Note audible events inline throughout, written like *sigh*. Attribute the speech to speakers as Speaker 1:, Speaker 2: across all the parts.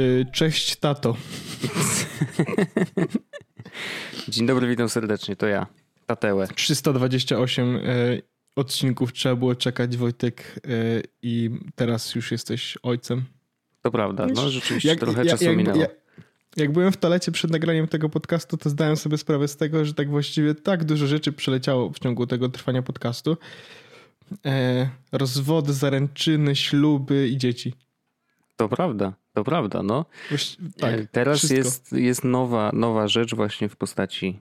Speaker 1: Y, Cześć, tato. *laughs*
Speaker 2: Dzień dobry, witam serdecznie. To ja, Tatełę.
Speaker 1: 328 y, odcinków trzeba było czekać, Wojtek, y, i teraz już jesteś ojcem.
Speaker 2: To prawda, no rzeczywiście trochę czasu
Speaker 1: jak,
Speaker 2: minęło.
Speaker 1: Jak, jak byłem w toalecie przed nagraniem tego podcastu, to zdałem sobie sprawę z tego, że tak właściwie tak dużo rzeczy przeleciało w ciągu tego trwania podcastu. E, rozwody, zaręczyny, śluby i dzieci.
Speaker 2: To prawda, to prawda, no.
Speaker 1: Tak,
Speaker 2: E, Teraz
Speaker 1: wszystko.
Speaker 2: jest, jest nowa, nowa rzecz właśnie w postaci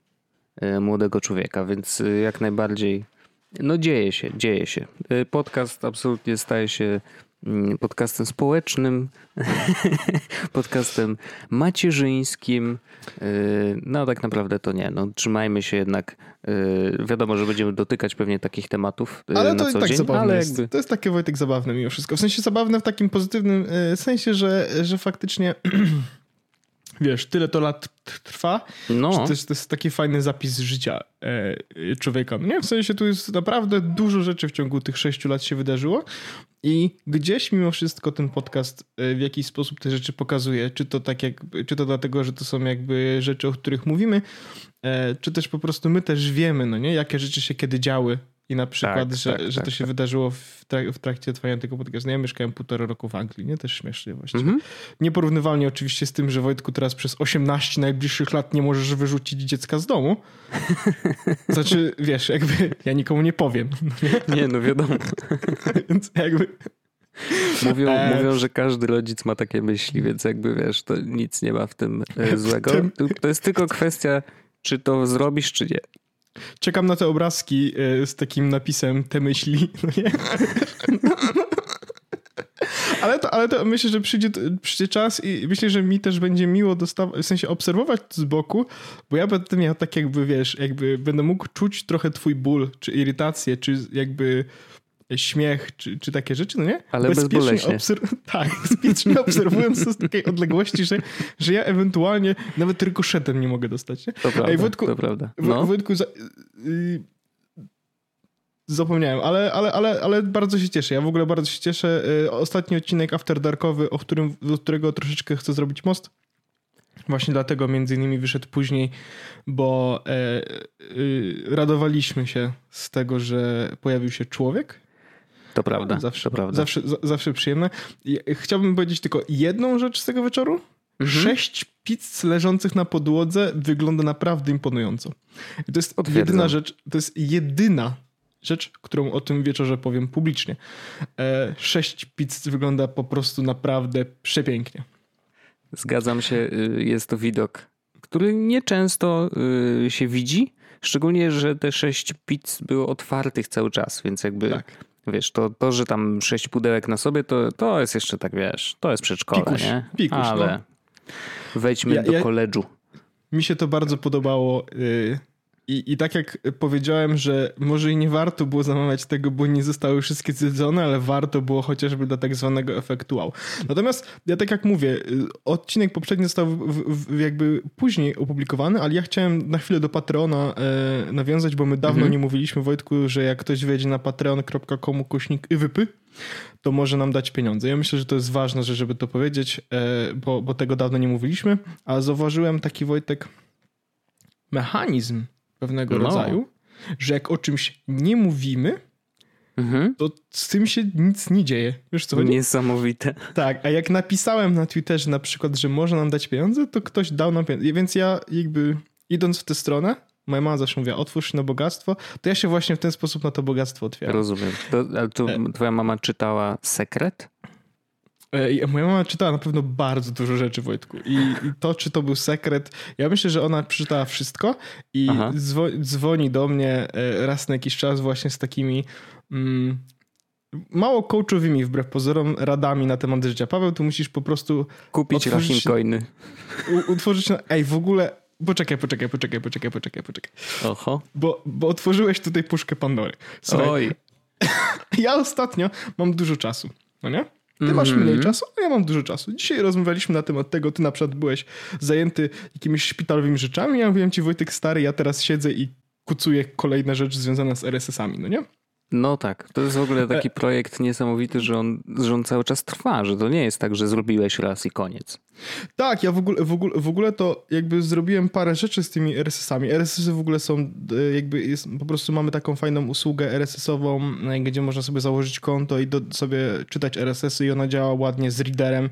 Speaker 2: e, młodego człowieka, więc e, jak najbardziej, no dzieje się, dzieje się. Podcast absolutnie staje się podcastem społecznym, *laughs* podcastem macierzyńskim. E, No tak naprawdę to nie. No, trzymajmy się jednak. e, Wiadomo, że będziemy dotykać pewnie takich tematów e,
Speaker 1: Ale
Speaker 2: na
Speaker 1: to
Speaker 2: co
Speaker 1: tak
Speaker 2: dzień,
Speaker 1: zabawne
Speaker 2: ale
Speaker 1: jest.
Speaker 2: jakby...
Speaker 1: To jest takie Wojtek zabawne mimo wszystko. W sensie zabawne w takim pozytywnym sensie, że, że faktycznie *clears throat* wiesz, tyle to lat trwa,
Speaker 2: No.
Speaker 1: to jest, to jest taki fajny zapis życia e, człowieka. No nie, w sensie tu jest naprawdę dużo rzeczy w ciągu tych sześciu lat się wydarzyło i gdzieś mimo wszystko ten podcast e, w jakiś sposób te rzeczy pokazuje. Czy to tak jak, czy to dlatego, że to są jakby rzeczy, o których mówimy, e, czy też po prostu my też wiemy, no nie, jakie rzeczy się kiedy działy i na przykład,
Speaker 2: Tak,
Speaker 1: że,
Speaker 2: tak,
Speaker 1: że
Speaker 2: tak,
Speaker 1: to się
Speaker 2: tak.
Speaker 1: wydarzyło w, trak- w trakcie trwania tego podcastu. No ja mieszkałem półtora roku w Anglii, nie? Też śmiesznie właściwie.
Speaker 2: Mhm.
Speaker 1: Nieporównywalnie oczywiście z tym, że Wojtku teraz przez 18 najbliższych lat nie możesz wyrzucić dziecka z domu. *laughs* Znaczy, wiesz, jakby ja nikomu nie powiem. *laughs*
Speaker 2: Nie, no wiadomo. *laughs*
Speaker 1: Więc jakby
Speaker 2: Mówią,
Speaker 1: E,
Speaker 2: mówią, że każdy rodzic ma takie myśli, więc jakby wiesz, to nic nie ma w tym e,
Speaker 1: W
Speaker 2: złego.
Speaker 1: tym-
Speaker 2: Tu- To jest tylko kwestia, czy to zrobisz, czy nie.
Speaker 1: Czekam na te obrazki e, z takim napisem te myśli, *laughs* no nie? *laughs* Ale to, ale to myślę, że przyjdzie, przyjdzie czas i myślę, że mi też będzie miło dostawać, w sensie obserwować z boku, bo ja będę miał tak jakby, wiesz, jakby będę mógł czuć trochę twój ból, czy irytację, czy jakby śmiech, czy, czy takie rzeczy, no nie?
Speaker 2: Ale bezboleśnie.
Speaker 1: obser- *laughs* tak, bezpiecznie obserwując to z takiej odległości, że, że ja ewentualnie nawet rykoszetem nie mogę dostać, nie?
Speaker 2: To prawda,
Speaker 1: Ej, Wojtku,
Speaker 2: to prawda.
Speaker 1: W,
Speaker 2: No,
Speaker 1: Wojtku, za, y, zapomniałem, ale, ale, ale, ale bardzo się cieszę. Ja w ogóle bardzo się cieszę. Y, Ostatni odcinek After Darkowy, o którym, do którego troszeczkę chcę zrobić most. Właśnie dlatego między innymi wyszedł później, bo e, y, radowaliśmy się z tego, że pojawił się człowiek.
Speaker 2: To prawda,
Speaker 1: Zawsze,
Speaker 2: to prawda.
Speaker 1: zawsze, za- zawsze przyjemne. Chciałbym powiedzieć tylko jedną rzecz z tego wieczoru.
Speaker 2: Mhm.
Speaker 1: Sześć pizz leżących na podłodze wygląda naprawdę imponująco. I to jest
Speaker 2: Potwierdzam.
Speaker 1: jedyna rzecz, to jest jedyna rzecz, którą o tym wieczorze powiem publicznie. E, sześć pizz wygląda po prostu naprawdę przepięknie.
Speaker 2: Zgadzam się, y, jest to widok, który nieczęsto y, się widzi, szczególnie, że te sześć pizz było otwartych cały czas, więc jakby...
Speaker 1: Tak.
Speaker 2: Wiesz, to, to, że tam sześć pudełek na sobie, to, to jest jeszcze tak, wiesz, to jest przedszkole,
Speaker 1: Pikuś,
Speaker 2: nie?
Speaker 1: pikuś,
Speaker 2: Ale
Speaker 1: no.
Speaker 2: wejdźmy
Speaker 1: Ja-
Speaker 2: do
Speaker 1: ja-
Speaker 2: koledżu.
Speaker 1: Mi się to bardzo podobało. y, I, I tak jak powiedziałem, że może i nie warto było zamawiać tego, bo nie zostały wszystkie zjedzone, ale warto było chociażby dla tak zwanego efektu wow. Natomiast ja tak jak mówię, y, odcinek poprzedni został w, w, jakby później opublikowany, ale ja chciałem na chwilę do Patreona e, nawiązać, bo my dawno
Speaker 2: Mhm.
Speaker 1: nie mówiliśmy, Wojtku, że jak ktoś wejdzie na patreon.com kośnik wypy, to może nam dać pieniądze. Ja myślę, że to jest ważne, że żeby to powiedzieć, e, bo, bo tego dawno nie mówiliśmy, a zauważyłem taki Wojtek mechanizm pewnego
Speaker 2: No.
Speaker 1: rodzaju, że jak o czymś nie mówimy,
Speaker 2: Mhm.
Speaker 1: to z tym się nic nie dzieje. Wiesz co chodzi?
Speaker 2: Niesamowite.
Speaker 1: Tak, a jak napisałem na Twitterze na przykład, że można nam dać pieniądze, to ktoś dał nam pieniądze. Więc ja jakby idąc w tę stronę, moja mama zawsze mówiła, otwórz się na bogactwo, to ja się właśnie w ten sposób na to bogactwo otwieram.
Speaker 2: Rozumiem. To, ale to twoja mama czytała sekret?
Speaker 1: E, Moja mama czytała na pewno bardzo dużo rzeczy, Wojtku. I, I to, czy to był sekret, ja myślę, że ona przeczytała wszystko i dzwo- dzwoni do mnie e, raz na jakiś czas właśnie z takimi mm, mało coachowymi wbrew pozorom radami na temat życia. Paweł, tu musisz po prostu
Speaker 2: Kupić Rahim coiny.
Speaker 1: utworzyć... Na... Ej, w ogóle Poczekaj, poczekaj, poczekaj, poczekaj, poczekaj, poczekaj.
Speaker 2: Oho.
Speaker 1: Bo, bo otworzyłeś tutaj puszkę Pandory. Słuchaj,
Speaker 2: Oj. *coughs*
Speaker 1: ja ostatnio mam dużo czasu, no nie? Ty masz
Speaker 2: Mhm.
Speaker 1: mniej czasu, a ja mam dużo czasu. Dzisiaj rozmawialiśmy na temat tego, ty na przykład byłeś zajęty jakimiś szpitalowymi rzeczami, ja mówiłem ci Wojtek stary, ja teraz siedzę i kucuję kolejne rzeczy związane z RSS-ami, no nie?
Speaker 2: No tak, to jest w ogóle taki projekt niesamowity, że on, że on cały czas trwa, że to nie jest tak, że zrobiłeś raz i koniec.
Speaker 1: Tak, ja w ogóle, w, ogóle, w ogóle to jakby zrobiłem parę rzeczy z tymi RSS-ami. RSS-y w ogóle są e, jakby, jest, po prostu mamy taką fajną usługę RSS-ową, e, gdzie można sobie założyć konto i do, sobie czytać RSS-y i ona działa ładnie z readerem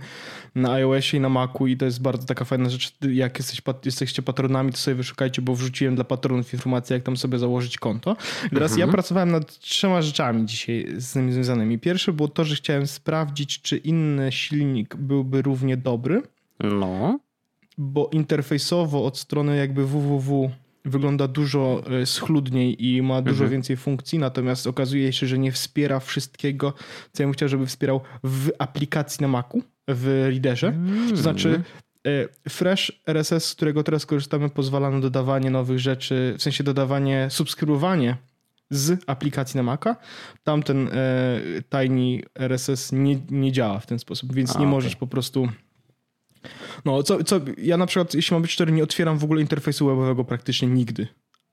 Speaker 1: na iOSie i na Macu i to jest bardzo taka fajna rzecz. Jak jesteś, jesteście patronami, to sobie wyszukajcie, bo wrzuciłem dla patronów informację, jak tam sobie założyć konto. Teraz ja pracowałem nad trzema rzeczami dzisiaj z tym związanymi. Pierwsze było to, że chciałem sprawdzić, czy inny silnik byłby równie dobry
Speaker 2: No.
Speaker 1: bo interfejsowo od strony jakby www wygląda dużo e, schludniej i ma dużo
Speaker 2: Mhm.
Speaker 1: więcej funkcji, natomiast okazuje się, że nie wspiera wszystkiego, co ja bym chciał, żeby wspierał w aplikacji na Macu, w Readerze.
Speaker 2: Mm.
Speaker 1: To znaczy e, Fresh RSS, z którego teraz korzystamy, pozwala na dodawanie nowych rzeczy, w sensie dodawanie, subskrybowanie z aplikacji na Maca. Tamten e, Tiny RSS nie, nie działa w ten sposób, więc
Speaker 2: A,
Speaker 1: nie
Speaker 2: okej.
Speaker 1: możesz po prostu no, co, co, ja na przykład, jeśli mam być szczery, nie otwieram w ogóle interfejsu webowego praktycznie nigdy,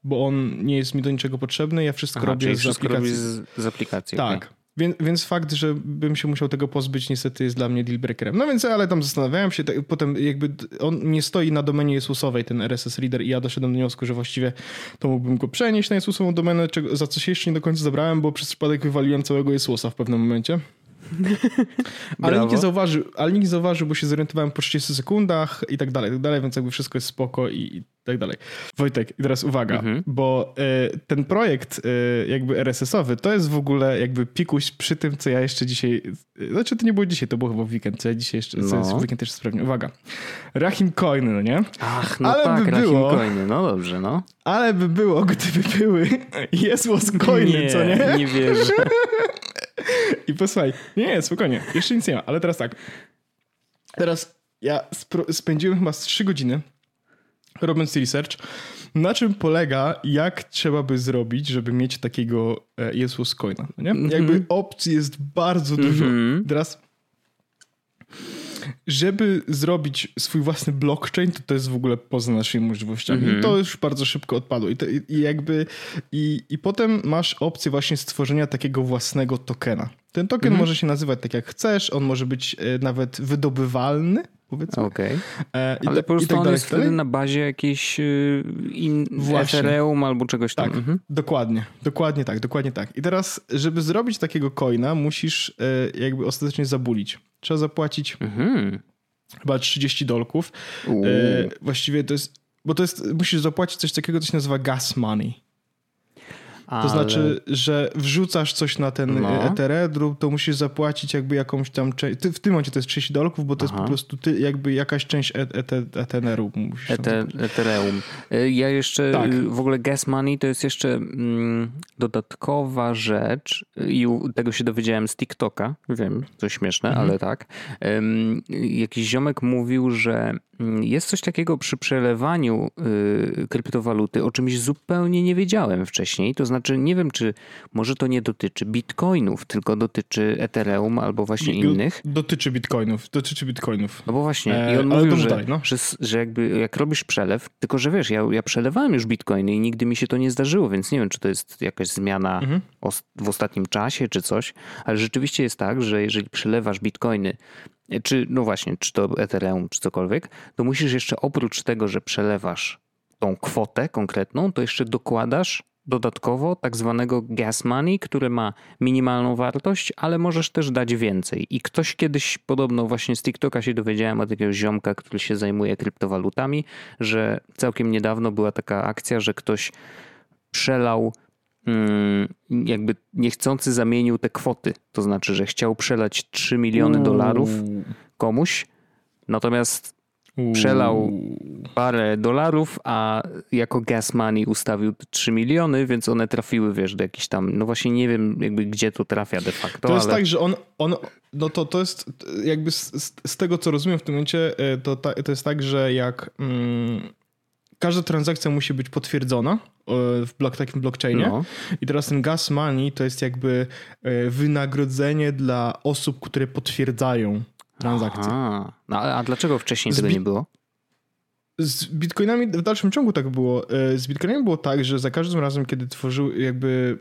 Speaker 1: bo on nie jest mi do niczego potrzebny, ja wszystko
Speaker 2: Aha,
Speaker 1: robię z
Speaker 2: wszystko
Speaker 1: aplikacji.
Speaker 2: z, z aplikacji. okej.
Speaker 1: Tak. Więc, więc fakt, że bym się musiał tego pozbyć, niestety jest dla mnie dealbreakerem. No więc, ale tam zastanawiałem się, tak, potem jakby on nie stoi na domenie Jezusowej, ten RSS Reader i ja doszedłem do wniosku, że właściwie to mógłbym go przenieść na Jezusową domenę, czego, za co się jeszcze nie do końca zabrałem, bo przez przypadek wywaliłem całego Jezusa w pewnym momencie. *laughs* Ale nikt, nie zauważył, ale nikt nie zauważył, bo się zorientowałem po 30 sekundach i tak dalej, i tak dalej, więc jakby wszystko jest spoko i, i tak dalej. Wojtek, teraz uwaga,
Speaker 2: Mhm.
Speaker 1: bo e, ten projekt e, jakby RSS-owy to jest w ogóle jakby pikuś przy tym, co ja jeszcze dzisiaj, e, znaczy to nie było dzisiaj, to było chyba w weekend, co ja dzisiaj jeszcze, co
Speaker 2: No.
Speaker 1: jest w weekend też sprawnie. Uwaga, Rahim Coiny, no nie?
Speaker 2: Ach, no
Speaker 1: Ale
Speaker 2: tak,
Speaker 1: by
Speaker 2: Rahim
Speaker 1: było-
Speaker 2: Coiny, no dobrze, no.
Speaker 1: Ale by było, gdyby były *laughs* Jesłos Coiny, co nie?
Speaker 2: Nie wierzę. *laughs*
Speaker 1: I posłuchaj, nie, nie, spokojnie, jeszcze nic nie ma, ale teraz tak. Teraz ja spędziłem chyba z 3 godziny robiąc research, na czym polega, jak trzeba by zrobić, żeby mieć takiego e, Jesus Coina, no nie? Jakby opcji jest bardzo dużo.
Speaker 2: Mhm.
Speaker 1: Teraz żeby zrobić swój własny blockchain, to to jest w ogóle poza naszymi możliwościami.
Speaker 2: Mhm.
Speaker 1: I to już bardzo szybko odpadło. I, to, i, i jakby i, i potem masz opcję właśnie stworzenia takiego własnego tokena. Ten token
Speaker 2: Mhm.
Speaker 1: może się nazywać tak jak chcesz, on może być e, nawet wydobywalny, powiedzmy.
Speaker 2: Okej.
Speaker 1: E, i
Speaker 2: Ale po prostu
Speaker 1: tak
Speaker 2: on jest wtedy na bazie jakiejś y, in. Ethereum albo czegoś tam.
Speaker 1: Tak,
Speaker 2: Mhm.
Speaker 1: dokładnie, dokładnie tak, dokładnie tak. I teraz, żeby zrobić takiego coina, musisz e, jakby ostatecznie zabulić. Trzeba zapłacić
Speaker 2: Mhm.
Speaker 1: chyba 30 dolków.
Speaker 2: Uuu.
Speaker 1: E, właściwie to jest, bo to jest, musisz zapłacić coś takiego, co się nazywa gas money. To
Speaker 2: Ale-
Speaker 1: znaczy, że wrzucasz coś na ten
Speaker 2: No.
Speaker 1: Ethereum, to musisz zapłacić jakby jakąś tam część. W tym momencie to jest 30 dolków, bo to jest
Speaker 2: Aha.
Speaker 1: po prostu ty, jakby jakaś część e- ete- Ethereum.
Speaker 2: Ete. Ethereum. Ja jeszcze,
Speaker 1: Tak.
Speaker 2: y, w ogóle gas money to jest jeszcze mm, dodatkowa rzecz i tego się dowiedziałem z TikToka. Wiem, to śmieszne,
Speaker 1: Mhm.
Speaker 2: ale tak. Jakiś ziomek mówił, że mm, jest coś takiego przy przelewaniu y, kryptowaluty, o czymś zupełnie nie wiedziałem wcześniej. To znaczy, nie wiem, czy może to nie dotyczy bitcoinów, tylko dotyczy Ethereum albo właśnie innych.
Speaker 1: Dotyczy bitcoinów. Dotyczy bitcoinów.
Speaker 2: No bo właśnie,
Speaker 1: E,
Speaker 2: i on
Speaker 1: ale
Speaker 2: mówił, że,
Speaker 1: no.
Speaker 2: że, że jakby jak robisz przelew, tylko że wiesz, ja, ja przelewałem już bitcoiny i nigdy mi się to nie zdarzyło, więc nie wiem, czy to jest jakaś zmiana
Speaker 1: Mhm.
Speaker 2: w ostatnim czasie, czy coś, ale rzeczywiście jest tak, że jeżeli przelewasz bitcoiny, e, czy no właśnie, czy to Ethereum, czy cokolwiek, to musisz jeszcze oprócz tego, że przelewasz tą kwotę konkretną, to jeszcze dokładasz dodatkowo tak zwanego gas money, który ma minimalną wartość, ale możesz też dać więcej. I ktoś kiedyś, podobno właśnie z TikToka się dowiedziałem od jakiegoś ziomka, który się zajmuje kryptowalutami, że całkiem niedawno była taka akcja, że ktoś przelał mm, jakby niechcący zamienił te kwoty. To znaczy, że chciał przelać 3 miliony dolarów komuś, natomiast. Przelał parę dolarów, a jako gas money ustawił 3 miliony, więc one trafiły, wiesz, do jakichś tam, no właśnie nie wiem jakby gdzie to trafia de facto,
Speaker 1: To jest
Speaker 2: ale
Speaker 1: tak, że on, on no to, to jest jakby z, z, tego, co rozumiem w tym momencie, e, to, ta, to jest tak, że jak mm, każda transakcja musi być potwierdzona e, w blok, takim blockchainie. No. I teraz ten gas money to jest jakby e, wynagrodzenie dla osób, które potwierdzają transakcję.
Speaker 2: No, a dlaczego wcześniej tego nie było?
Speaker 1: Z bitcoinami w dalszym ciągu tak było. E, z bitcoinami było tak, że za każdym razem, kiedy tworzył, jakby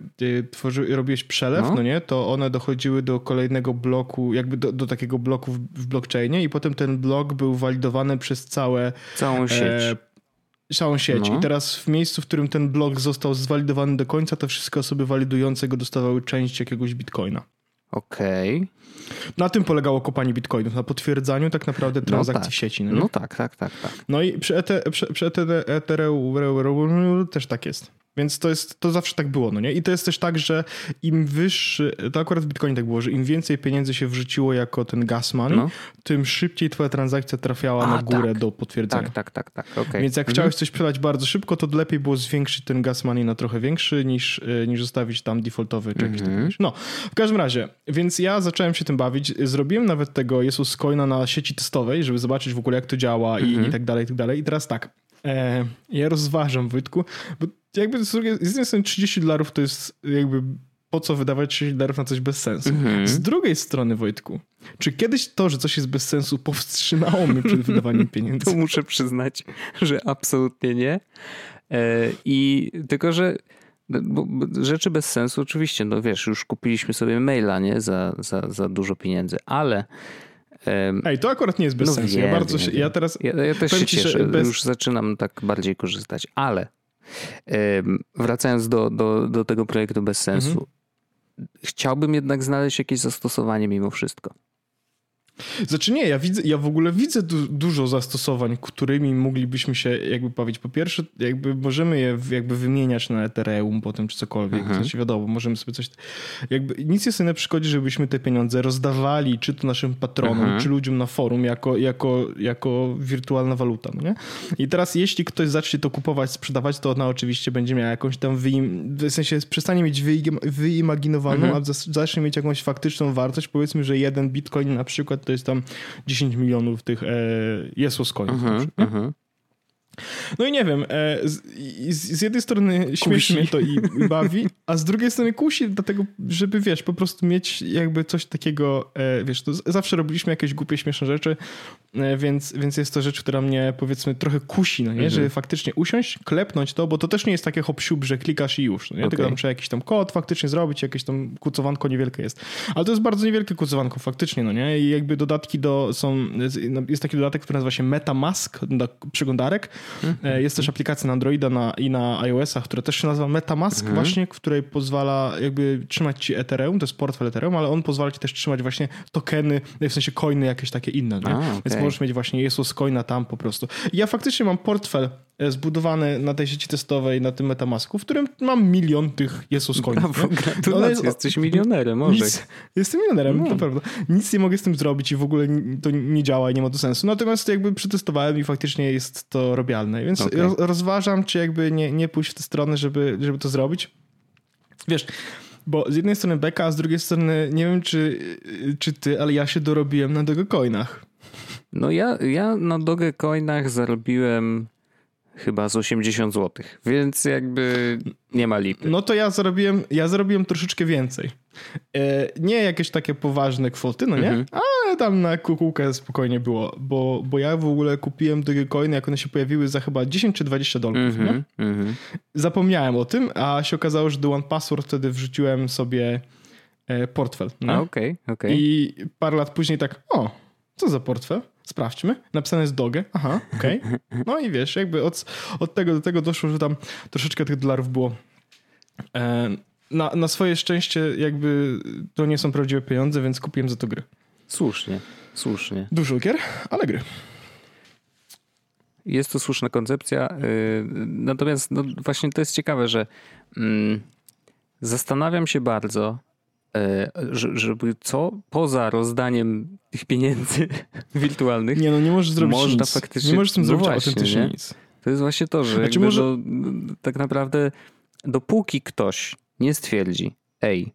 Speaker 1: tworzył, robiłeś przelew, no. no. nie, to one dochodziły do kolejnego bloku, jakby do, do takiego bloku w, w blockchainie i potem ten blok był walidowany przez całe...
Speaker 2: Całą sieć. E,
Speaker 1: całą sieć. No. I teraz w miejscu, w którym ten blok został zwalidowany do końca, to wszystkie osoby walidujące go dostawały część jakiegoś bitcoina.
Speaker 2: Okej. Okay.
Speaker 1: Na tym polegało kopanie bitcoinów, na potwierdzaniu tak naprawdę no transakcji
Speaker 2: no tak.
Speaker 1: w sieci. No,
Speaker 2: no, tak, tak, tak, tak.
Speaker 1: No i przy, ete, przy, przy Ethereum też tak jest. Więc to jest, to zawsze tak było, no nie? I to jest też tak, że im wyższy, to akurat w Bitcoinie tak było, że im więcej pieniędzy się wrzuciło jako ten gas money, no. tym szybciej twoja transakcja trafiała A, na górę tak. do potwierdzenia.
Speaker 2: Tak, tak, tak, tak, okay.
Speaker 1: Więc jak mhm. chciałeś coś przelać bardzo szybko, to lepiej było zwiększyć ten gas money na trochę większy, niż, e, niż zostawić tam defaultowy czy jakiś mhm. taki. No, w każdym razie, więc ja zacząłem się tym bawić. Zrobiłem nawet tego Jesus Coina na sieci testowej, żeby zobaczyć w ogóle jak to działa mhm. i, i tak dalej, i tak dalej. I teraz tak, e, ja rozważam, Wojtku, bo jakby z jednej strony 30 dolarów to jest jakby po co wydawać 30 dolarów na coś bez sensu. -hmm. Z drugiej strony, Wojtku, czy kiedyś to, że coś jest bez sensu, powstrzymało mnie przed wydawaniem *laughs* pieniędzy?
Speaker 2: To muszę przyznać, że absolutnie nie. E, I tylko, że rzeczy bez sensu, oczywiście, no wiesz, już kupiliśmy sobie maila, nie, za, za, za dużo pieniędzy, ale
Speaker 1: Ej, to akurat nie jest bez no sensu. Wiem, ja bardzo się, ja teraz.
Speaker 2: Ja, ja też się cieszę, bez... już zaczynam tak bardziej korzystać, ale Wracając do, do, do tego projektu bez sensu, mhm. chciałbym jednak znaleźć jakieś zastosowanie mimo wszystko.
Speaker 1: Znaczy nie, ja, widzę, ja w ogóle widzę du dużo zastosowań, którymi moglibyśmy się jakby bawić. Po pierwsze, jakby możemy je jakby wymieniać na Ethereum potem czy cokolwiek. Mhm. Sensie wiadomo, możemy sobie coś... Jakby nic jest na przeszkodzie, żebyśmy te pieniądze rozdawali czy to naszym patronom, mhm. czy ludziom na forum jako, jako, jako wirtualna waluta. No nie? I teraz jeśli ktoś zacznie to kupować, sprzedawać, to ona oczywiście będzie miała jakąś tam wyim... w sensie przestanie mieć wyimaginowaną, mhm. a zacznie mieć jakąś faktyczną wartość. Powiedzmy, że jeden bitcoin na przykład to jest tam 10 milionów tych e, Jesus coinów. Uh -huh, uh -huh. No i nie wiem, e, z, z, jednej strony śmieszy mnie to i, i, bawi, a z drugiej strony kusi dlatego, żeby wiesz, po prostu mieć jakby coś takiego, e, wiesz, to zawsze robiliśmy jakieś głupie, śmieszne rzeczy, więc, więc jest to rzecz, która mnie powiedzmy trochę kusi, no nie, mhm. żeby faktycznie usiąść, klepnąć to, bo to też nie jest takie hop że klikasz i już, no nie, okay. tylko tam trzeba jakiś tam kod faktycznie zrobić, jakieś tam kucowanko niewielkie jest, ale to jest bardzo niewielkie kucowanko faktycznie, no nie, i jakby dodatki do, są, jest taki dodatek, który nazywa się MetaMask, do przeglądarek, Mhm. Jest też aplikacja na Androida na, i na iOS-a, która też się nazywa MetaMask mhm. właśnie, której pozwala jakby trzymać ci Ethereum, to jest portfel Ethereum, ale on pozwala ci też trzymać właśnie tokeny, w sensie coiny jakieś takie inne, A, okay. Więc możesz mieć właśnie Jesus coina tam po prostu. Ja faktycznie mam portfel e, zbudowany na tej sieci testowej, na tym Metamasku, w którym mam milion tych Jesus coinów.
Speaker 2: Brawo, gratulacje, no, jesteś milionerem, może.
Speaker 1: Nic, jestem milionerem, no. to prawda. Nic nie mogę z tym zrobić i w ogóle to nie działa i nie ma to sensu. Natomiast jakby przetestowałem i faktycznie jest to robialne więc okay. rozważam, czy jakby nie, nie pójść w tę stronę, żeby, żeby to zrobić. Wiesz, bo z jednej strony beka, a z drugiej strony nie wiem, czy, czy ty, ale ja się dorobiłem na Dogecoinach.
Speaker 2: No ja, ja na Dogecoinach zarobiłem chyba z 80 zł, więc jakby nie ma lipy.
Speaker 1: No to ja zarobiłem, ja zarobiłem troszeczkę więcej. E, nie jakieś takie poważne kwoty, no nie? Mhm. Ale tam na kukułkę spokojnie było, bo, bo ja w ogóle kupiłem Dogecoiny, jak one się pojawiły za chyba 10 czy 20 dolarów, mhm. Mhm. Zapomniałem o tym, a się okazało, że do One Password wtedy wrzuciłem sobie e, portfel.
Speaker 2: No? Okej, okej. Okay,
Speaker 1: okay. I parę lat później tak, o, co za portfel? Sprawdźmy. Napisane jest Doge. Aha, okej. Okay. *laughs* No i wiesz, jakby od, od tego do tego doszło, że tam troszeczkę tych dolarów było. E, na, na swoje szczęście jakby to nie są prawdziwe pieniądze, więc kupiłem za to gry.
Speaker 2: Słusznie, słusznie.
Speaker 1: Dużo gier, ale gry.
Speaker 2: Jest to słuszna koncepcja. Y, natomiast no właśnie to jest ciekawe, że mm, zastanawiam się bardzo, żeby co poza rozdaniem tych pieniędzy *laughs* wirtualnych.
Speaker 1: Nie, no nie możesz zrobić można nic. faktycznie. Nie możesz z tym no zrobić właśnie, autentycznie nie? nic.
Speaker 2: To jest właśnie to, że znaczy może... do, tak naprawdę dopóki ktoś nie stwierdzi, ej,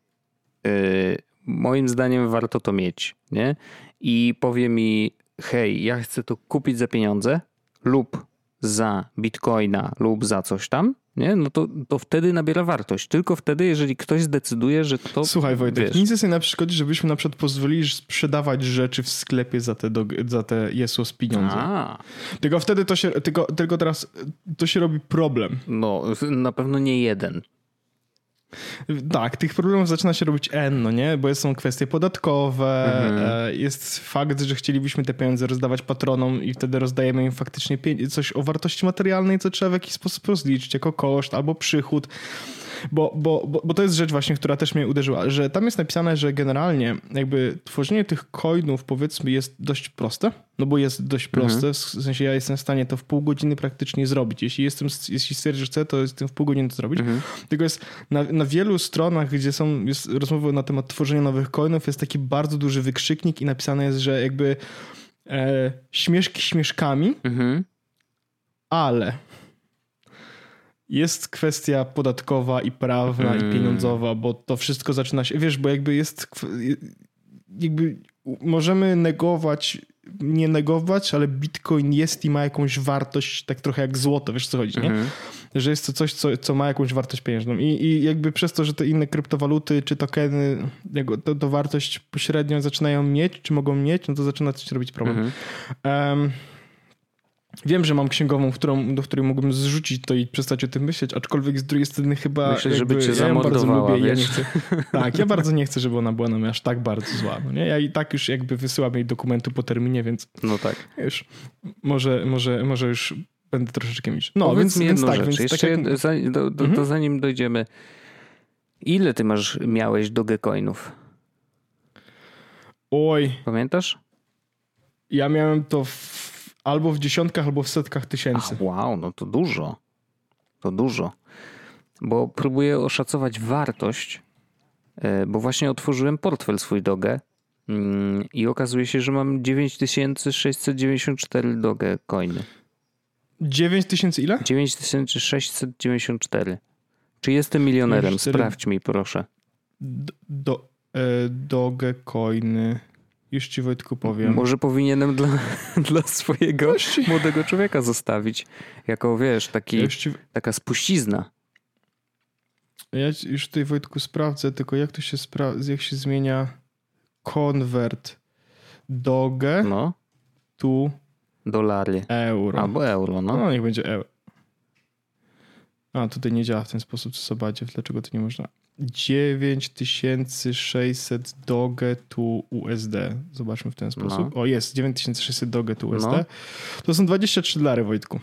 Speaker 2: yy, moim zdaniem warto to mieć, nie? I powie mi, hej, ja chcę to kupić za pieniądze lub za bitcoina lub za coś tam, nie? no to, to wtedy nabiera wartość. Tylko wtedy, jeżeli ktoś zdecyduje, że to.
Speaker 1: Słuchaj, Wojtek,
Speaker 2: wiesz,
Speaker 1: nic jest na przeszkodzi, żebyśmy na przykład pozwolili sprzedawać rzeczy w sklepie za te, za te Jesus pieniądze.
Speaker 2: A,
Speaker 1: Tylko wtedy to się, tylko, tylko teraz to się robi problem.
Speaker 2: no na pewno nie jeden.
Speaker 1: Tak, tych problemów zaczyna się robić N, no nie? Bo są kwestie podatkowe,
Speaker 2: Mhm.
Speaker 1: e, jest fakt, że chcielibyśmy te pieniądze rozdawać patronom i wtedy rozdajemy im faktycznie coś o wartości materialnej, co trzeba w jakiś sposób rozliczyć jako koszt albo przychód. Bo, bo, bo, bo to jest rzecz właśnie, która też mnie uderzyła, że tam jest napisane, że generalnie jakby tworzenie tych coinów powiedzmy jest dość proste, no bo jest dość proste, w sensie ja jestem w stanie to w pół godziny praktycznie zrobić. Jeśli jestem, jeśli stwierdzę, że chcę, to jestem w pół godziny to zrobić. Tylko jest na, na wielu stronach, gdzie są jest rozmowy na temat tworzenia nowych coinów, jest taki bardzo duży wykrzyknik i napisane jest, że jakby e, śmieszki śmieszkami,
Speaker 2: Mhm.
Speaker 1: ale jest kwestia podatkowa i prawna
Speaker 2: Mm.
Speaker 1: i pieniądzowa, bo to wszystko zaczyna się, wiesz, bo jakby jest jakby możemy negować, nie negować, ale bitcoin jest i ma jakąś wartość, tak trochę jak złoto, wiesz co chodzi, nie?
Speaker 2: Mhm.
Speaker 1: Że jest to coś, co, co ma jakąś wartość pieniężną I, i jakby przez to, że te inne kryptowaluty czy tokeny to, to wartość pośrednio zaczynają mieć, czy mogą mieć, no to zaczyna się robić problem.
Speaker 2: Mhm.
Speaker 1: Em, wiem, że mam księgową, którą, do której mógłbym zrzucić to i przestać o tym myśleć, aczkolwiek z drugiej strony chyba
Speaker 2: Myślę, żeby
Speaker 1: jakby,
Speaker 2: cię
Speaker 1: ja ją bardzo lubię ja nie chcę. Tak, ja bardzo nie chcę, żeby ona była na mnie aż tak bardzo zła. No nie? Ja i tak już jakby wysyłam jej dokumentu po terminie, więc
Speaker 2: No tak.
Speaker 1: już może, może, może już będę troszeczkę milszy. No,
Speaker 2: Powiedz
Speaker 1: więc,
Speaker 2: mi
Speaker 1: więc
Speaker 2: jedną
Speaker 1: tak,
Speaker 2: rzecz.
Speaker 1: więc
Speaker 2: Jeszcze
Speaker 1: tak jak,
Speaker 2: do, do, to zanim dojdziemy. Ile ty masz, miałeś Dogecoinów?
Speaker 1: oj,
Speaker 2: Pamiętasz?
Speaker 1: ja miałem to w, albo w dziesiątkach, albo w setkach tysięcy.
Speaker 2: Ach, wow, no to dużo. To dużo. Bo próbuję oszacować wartość, e, bo właśnie otworzyłem portfel swój Doge mm, i okazuje się, że mam 9694 Doge coiny.
Speaker 1: 9 tysięcy ile?
Speaker 2: 9694. Czy jestem milionerem?
Speaker 1: 94.
Speaker 2: Sprawdź mi proszę.
Speaker 1: D- Do, e, Dogecoiny. Już ci Wojtku powiem.
Speaker 2: Może powinienem dla, *laughs* dla swojego
Speaker 1: Gości.
Speaker 2: młodego człowieka zostawić. Jako wiesz, taki,
Speaker 1: ci,
Speaker 2: taka spuścizna.
Speaker 1: ja ci- już tutaj Wojtku sprawdzę, tylko jak to się spra- jak się zmienia convert Doge
Speaker 2: No,
Speaker 1: to
Speaker 2: dolary.
Speaker 1: euro.
Speaker 2: Albo euro, no.
Speaker 1: No niech będzie euro. A, tutaj nie działa w ten sposób, co Sobadziew. Dlaczego to nie można? 9600 Doge to USD. Zobaczmy w ten sposób. O, jest. 9600 Doge to USD.
Speaker 2: No.
Speaker 1: To są 23 dolary, Wojtku.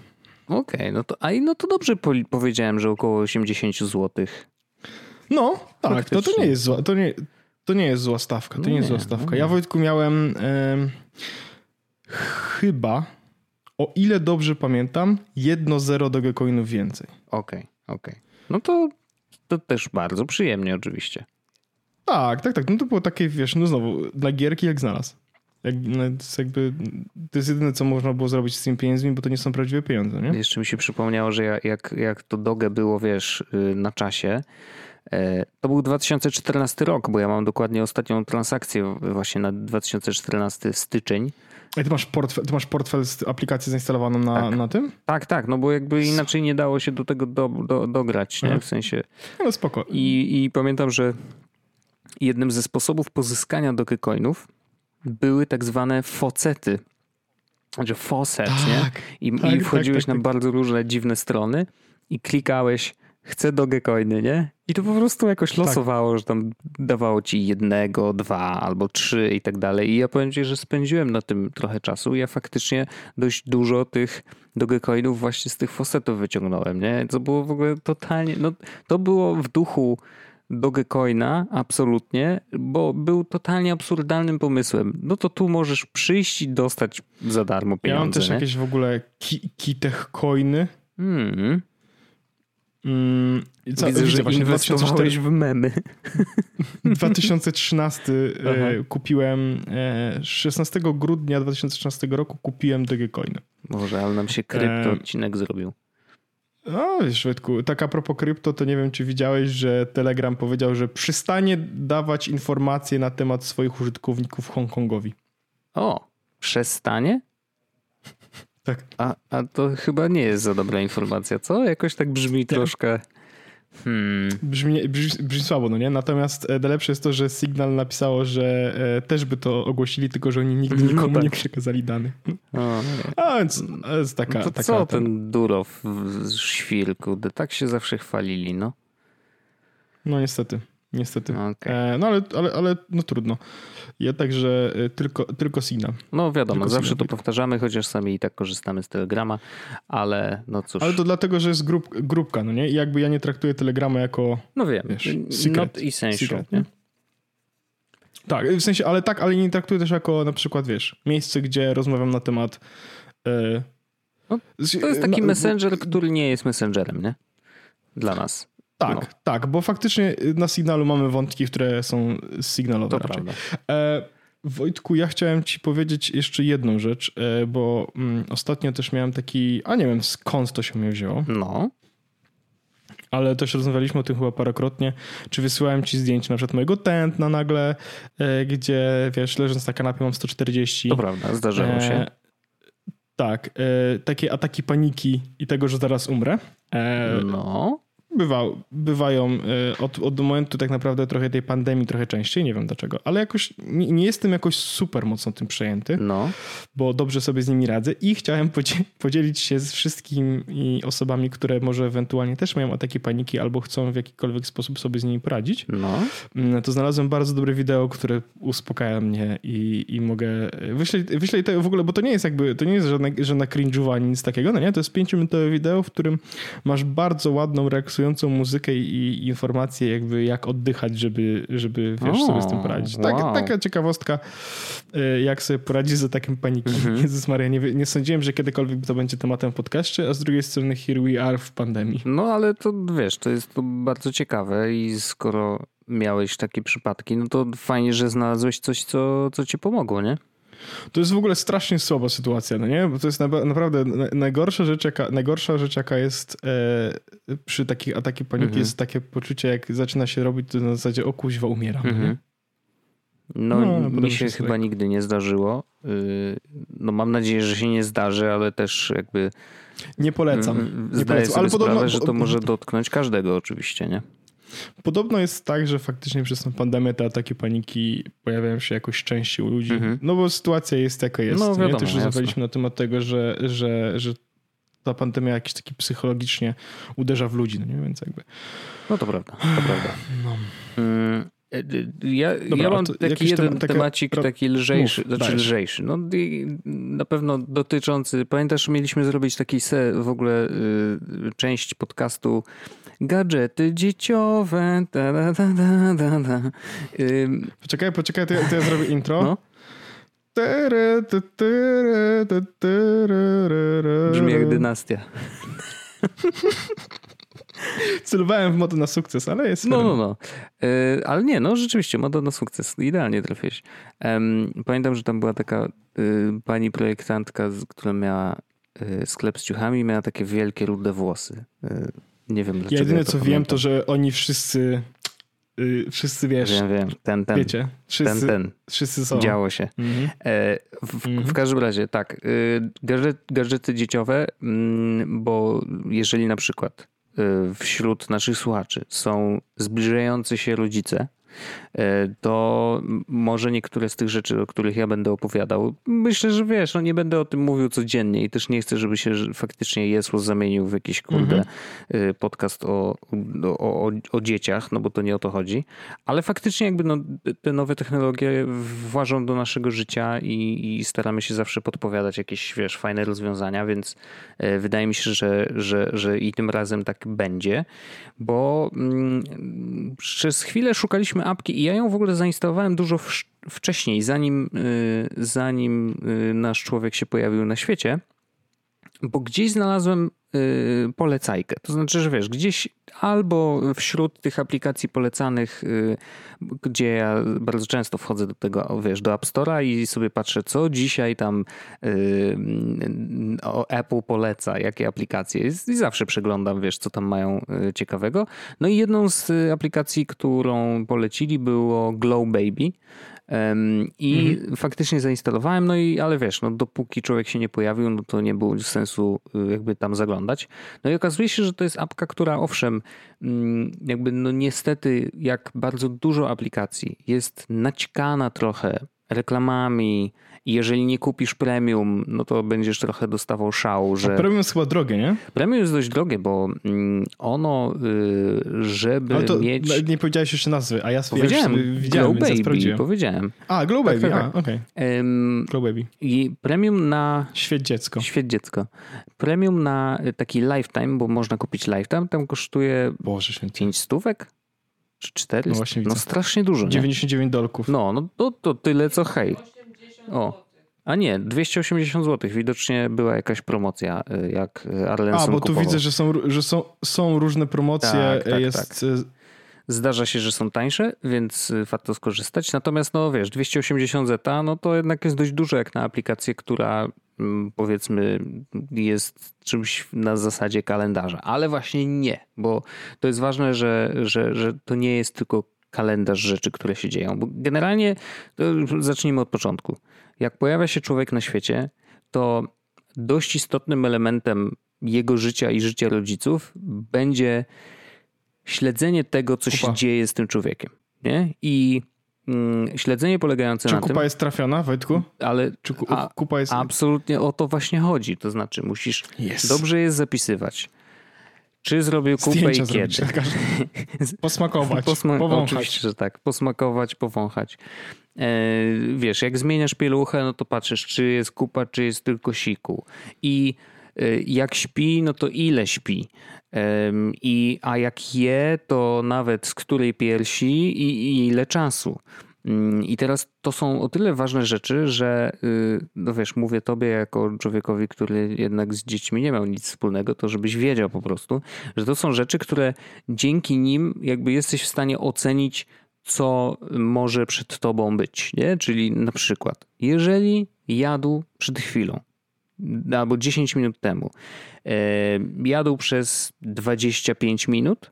Speaker 2: Okej, no to, a i no to dobrze po, powiedziałem, że około 80 zł.
Speaker 1: No, tak, to, to nie jest zła, to nie, to nie jest zła stawka. To
Speaker 2: No
Speaker 1: nie jest
Speaker 2: nie,
Speaker 1: zła stawka.
Speaker 2: no
Speaker 1: Ja
Speaker 2: nie.
Speaker 1: Wojtku miałem em, chyba, o ile dobrze pamiętam, jedno zero Dogecoinów więcej.
Speaker 2: Okej, okej. No to, to też bardzo przyjemnie oczywiście.
Speaker 1: Tak, tak, tak. No to było takie, wiesz, no znowu, dla gierki jak znalazł. Jak, no, to jest jakby, to jest jedyne, co można było zrobić z tymi pieniędzmi, bo to nie są prawdziwe pieniądze, nie?
Speaker 2: Jeszcze mi się przypomniało, że ja- jak, jak to Doge było, wiesz, y, na czasie, e, to był 2014 rok, bo ja mam dokładnie ostatnią transakcję właśnie na 2014 styczeń.
Speaker 1: A ty masz portfel, ty masz portfel z aplikacją zainstalowaną na,
Speaker 2: Tak.
Speaker 1: na tym?
Speaker 2: Tak, tak, no bo jakby inaczej nie dało się do tego do, do, dograć, nie?
Speaker 1: Mhm.
Speaker 2: W sensie...
Speaker 1: No spoko.
Speaker 2: I, I pamiętam, że jednym ze sposobów pozyskania Dogecoinów były tak zwane focety. Znaczy faucet, nie?
Speaker 1: Tak,
Speaker 2: I,
Speaker 1: tak,
Speaker 2: i
Speaker 1: tak,
Speaker 2: wchodziłeś
Speaker 1: tak,
Speaker 2: na
Speaker 1: tak.
Speaker 2: bardzo różne dziwne strony i klikałeś chcę Dogecoiny, nie? I to po prostu jakoś
Speaker 1: Tak.
Speaker 2: losowało, że tam dawało ci jednego, dwa albo trzy i tak dalej. I ja powiem ci, że spędziłem na tym trochę czasu. Ja faktycznie dość dużo tych Dogecoinów właśnie z tych faucetów wyciągnąłem, nie? To było w ogóle totalnie, no to było w duchu Dogecoina, absolutnie, bo był totalnie absurdalnym pomysłem. No to tu możesz przyjść i dostać za darmo
Speaker 1: Ja mam
Speaker 2: pieniądze.
Speaker 1: też
Speaker 2: nie?
Speaker 1: jakieś w ogóle ki, kitech coiny.
Speaker 2: Mm.
Speaker 1: Mm, i co,
Speaker 2: Widzę,
Speaker 1: widzę
Speaker 2: że
Speaker 1: właśnie
Speaker 2: inwestowałeś w memy. *laughs*
Speaker 1: 2013 e, kupiłem, e, 16 grudnia 2013 roku kupiłem Dogecoiny.
Speaker 2: Może, ale nam się krypto
Speaker 1: Em.
Speaker 2: odcinek zrobił.
Speaker 1: No wiesz, Wojtku, tak a propos krypto, to nie wiem, czy widziałeś, że Telegram powiedział, że przestanie dawać informacje na temat swoich użytkowników Hongkongowi.
Speaker 2: O, przestanie?
Speaker 1: Tak.
Speaker 2: A, a to chyba nie jest za dobra informacja, co? Jakoś tak brzmi troszkę...
Speaker 1: Hmm. Brzmi, brzmi, brzmi, słabo, no nie? Natomiast e, najlepsze jest to, że Signal napisało, że e, też by to ogłosili, tylko że oni nigdy no nikomu no tak. nie przekazali danych. O, A więc to jest taka... No to
Speaker 2: taka co ten Durow świr, kurde, tak się zawsze chwalili, no.
Speaker 1: No niestety. Niestety. Okay. E, no ale, ale, ale no trudno. Ja także e, tylko, tylko Signal.
Speaker 2: No wiadomo, tylko zawsze to powtarzamy, chociaż sami i tak korzystamy z Telegrama, ale no cóż.
Speaker 1: Ale to dlatego, że jest grup, grupka, no nie? I jakby ja nie traktuję Telegrama jako
Speaker 2: No wiem, wiesz, secret, not essential, secret, nie?
Speaker 1: Tak, w sensie, ale tak, ale nie traktuję też jako na przykład, wiesz, miejsce, gdzie rozmawiam na temat...
Speaker 2: Yy, no, to jest taki messenger, który nie jest messengerem, nie? Dla nas.
Speaker 1: Tak, no. tak, bo faktycznie na sygnalu mamy wątki, które są sygnalowe. To raczej. prawda. E, Wojtku, ja chciałem ci powiedzieć jeszcze jedną rzecz, e, bo mm, ostatnio też miałem taki, a nie wiem skąd to się mnie wzięło.
Speaker 2: No.
Speaker 1: Ale też rozmawialiśmy o tym chyba parokrotnie. Czy wysyłałem ci zdjęcie na przykład mojego tętna nagle, e, gdzie wiesz, leżąc na kanapie mam 140.
Speaker 2: To prawda, zdarzyło e, się.
Speaker 1: Tak, takie ataki paniki i tego, że zaraz umrę.
Speaker 2: no.
Speaker 1: Bywał, bywają e, od, od momentu tak naprawdę trochę tej pandemii trochę częściej, nie wiem dlaczego, ale jakoś nie, nie jestem jakoś super mocno tym przejęty,
Speaker 2: no.
Speaker 1: bo dobrze sobie z nimi radzę i chciałem podzielić się z wszystkimi osobami, które może ewentualnie też mają ataki paniki albo chcą w jakikolwiek sposób sobie z nimi poradzić.
Speaker 2: No.
Speaker 1: Mm, to znalazłem bardzo dobre wideo, które uspokaja mnie i, i mogę wyśleć, wyśleć to w ogóle, bo to nie jest jakby, to nie jest żadna, żadna cringe'uwa ani nic takiego, no nie? To jest pięciominutowe wideo, w którym masz bardzo ładną reakcję muzykę i informacje jakby jak oddychać, żeby, żeby wiesz, o, sobie z tym poradzić. Tak, wow. Taka ciekawostka, e, jak sobie poradzić z atakiem paniki. Mhm. Jezus Maria, nie, nie sądziłem, że kiedykolwiek to będzie tematem w podcaście, a z drugiej strony here we are w pandemii.
Speaker 2: No ale to wiesz, to jest to bardzo ciekawe i skoro miałeś takie przypadki, no to fajnie, że znalazłeś coś, co, co ci pomogło, nie?
Speaker 1: To jest w ogóle strasznie słaba sytuacja, no nie? Bo to jest na, naprawdę najgorsza rzecz, jaka, najgorsza rzecz, jaka jest e, przy takich atakach paniki, mhm. jest takie poczucie, jak zaczyna się robić, to na zasadzie o kuźwa umieram. Mhm.
Speaker 2: No, no mi się chyba tak. nigdy nie zdarzyło. Y, no mam nadzieję, że się nie zdarzy, ale też jakby...
Speaker 1: Nie polecam. Nie
Speaker 2: zdaję polecam. sobie ale sprawę, podobno... że to może dotknąć każdego oczywiście, nie?
Speaker 1: Podobno jest tak, że faktycznie przez tę pandemię te ataki paniki pojawiają się jakoś częściej u ludzi. Mhm. No bo sytuacja jest jaka jest. No, wiadomo, nie? Też rozmawialiśmy na temat tego, że, że, że ta pandemia jakiś taki psychologicznie uderza w ludzi, no nie? Więc jakby...
Speaker 2: No to prawda, to prawda. No. Ja, Dobra, ja mam taki jeden tem, temacik, taka... taki lżejszy, Mów, znaczy lżejszy. No, na pewno dotyczący. Pamiętasz, mieliśmy zrobić taki se, w ogóle y, część podcastu gadżety dzieciowe. Da, da, da, da, da.
Speaker 1: Poczekaj, poczekaj, to ja, to ja zrobię intro. No.
Speaker 2: Brzmi jak dynastia. *laughs*
Speaker 1: Celowałem w modę na sukces, ale jest.
Speaker 2: No, no, no. Yy, ale nie, no rzeczywiście, moda na sukces. Idealnie trafiłeś. Um, pamiętam, że tam była taka y, pani projektantka, która miała y, sklep z ciuchami i miała takie wielkie, rude włosy. Y, nie wiem dlaczego.
Speaker 1: Ja jedyne ja co pamiętam. wiem, to że oni wszyscy wszyscy wiesz.
Speaker 2: Wiem, wiem. Ten, ten.
Speaker 1: Wiecie, wszyscy,
Speaker 2: ten, ten.
Speaker 1: wszyscy są.
Speaker 2: Działo się. Mhm. E, w, mhm. w, każdym razie, tak. Y, gadżety, dzieciowe, mm, bo jeżeli na przykład y, wśród naszych słuchaczy są zbliżający się rodzice, to może niektóre z tych rzeczy, o których ja będę opowiadał, myślę, że wiesz, no nie będę o tym mówił codziennie i też nie chcę, żeby się faktycznie Jesło zamienił w jakiś kurde mhm. podcast o, o, o, o, dzieciach, no bo to nie o to chodzi, ale faktycznie jakby no, te nowe technologie włażą do naszego życia i, i staramy się zawsze podpowiadać jakieś, wiesz, fajne rozwiązania, więc e, wydaje mi się, że, że, że i tym razem tak będzie, bo mm, przez chwilę szukaliśmy apki i ja ją w ogóle zainstalowałem dużo wcześniej, zanim, y, zanim y, nasz człowiek się pojawił na świecie, bo gdzieś znalazłem polecajkę. To znaczy, że wiesz, gdzieś albo wśród tych aplikacji polecanych, y, gdzie ja bardzo często wchodzę do tego, wiesz, do App Store'a i sobie patrzę, co dzisiaj tam y, Apple poleca, jakie aplikacje. I zawsze przeglądam, wiesz, co tam mają ciekawego. No i jedną z aplikacji, którą polecili było Glow Baby. I mhm. faktycznie zainstalowałem, no i ale wiesz, no dopóki człowiek się nie pojawił, no to nie było sensu y, jakby tam zaglądać. No i okazuje się, że to jest apka, która owszem, mm, jakby no niestety jak bardzo dużo aplikacji jest naćkana trochę reklamami, i jeżeli nie kupisz premium, no to będziesz trochę dostawał szału, że... A
Speaker 1: premium jest chyba drogie, nie?
Speaker 2: Premium jest dość drogie, bo mm, ono, y, żeby
Speaker 1: to
Speaker 2: mieć...
Speaker 1: Nie powiedziałeś jeszcze nazwy, a ja
Speaker 2: powiedziałem,
Speaker 1: ja widziałem,
Speaker 2: Glow Baby, powiedziałem.
Speaker 1: A, Glow tak, Baby, tak, tak. okej. Okay. Um, Glow Baby.
Speaker 2: I premium na...
Speaker 1: Świet dziecko.
Speaker 2: Świet dziecko. Premium na taki lifetime, bo można kupić lifetime, tam kosztuje
Speaker 1: Boże święty.
Speaker 2: 5 stówek czy 4? No, właśnie no strasznie dużo.
Speaker 1: 99 dolków.
Speaker 2: No, no to, to tyle co hej. O. A nie, 280 zł. Widocznie była jakaś promocja, y, jak Arlenson
Speaker 1: A, bo
Speaker 2: kupował.
Speaker 1: tu widzę, że są, że są, są różne promocje. Tak, tak, jest... tak.
Speaker 2: Zdarza się, że są tańsze, więc y, warto skorzystać. Natomiast, no wiesz, 280 zeta, no to jednak jest dość dużo jak na aplikację, która mm, powiedzmy jest czymś na zasadzie kalendarza. Ale właśnie nie, bo to jest ważne, że, że, że to nie jest tylko kalendarz rzeczy, które się dzieją. Bo generalnie, zacznijmy od początku. Jak pojawia się człowiek na świecie, to dość istotnym elementem jego życia i życia rodziców będzie śledzenie tego, co kupa. się dzieje z tym człowiekiem. Nie? I mm, śledzenie polegające
Speaker 1: Czy
Speaker 2: na
Speaker 1: tym...
Speaker 2: Czy
Speaker 1: kupa jest trafiona, Wojtku?
Speaker 2: Ale
Speaker 1: Czy kupa jest...
Speaker 2: absolutnie o to właśnie chodzi. To znaczy musisz... Yes. Dobrze jest zapisywać czy zrobił kupę Zdjęcia i kiedy? Tak, *laughs*
Speaker 1: Posmakować, Posma powąchać.
Speaker 2: Oczywiście, że tak. Posmakować, powąchać. E, wiesz, jak zmieniasz pieluchę, no to patrzysz, czy jest kupa, czy jest tylko siku. I e, jak śpi, no to ile śpi. I, a jak je, to nawet z której piersi i, i ile czasu. Mm, I teraz to są o tyle ważne rzeczy, że y, no wiesz, mówię tobie jako człowiekowi, który jednak z dziećmi nie miał nic wspólnego, to żebyś wiedział po prostu, że to są rzeczy, które dzięki nim jakby jesteś w stanie ocenić, co może przed tobą być, nie? Czyli na przykład, jeżeli jadł przed chwilą, albo 10 minut temu, e, jadł przez 25 minut,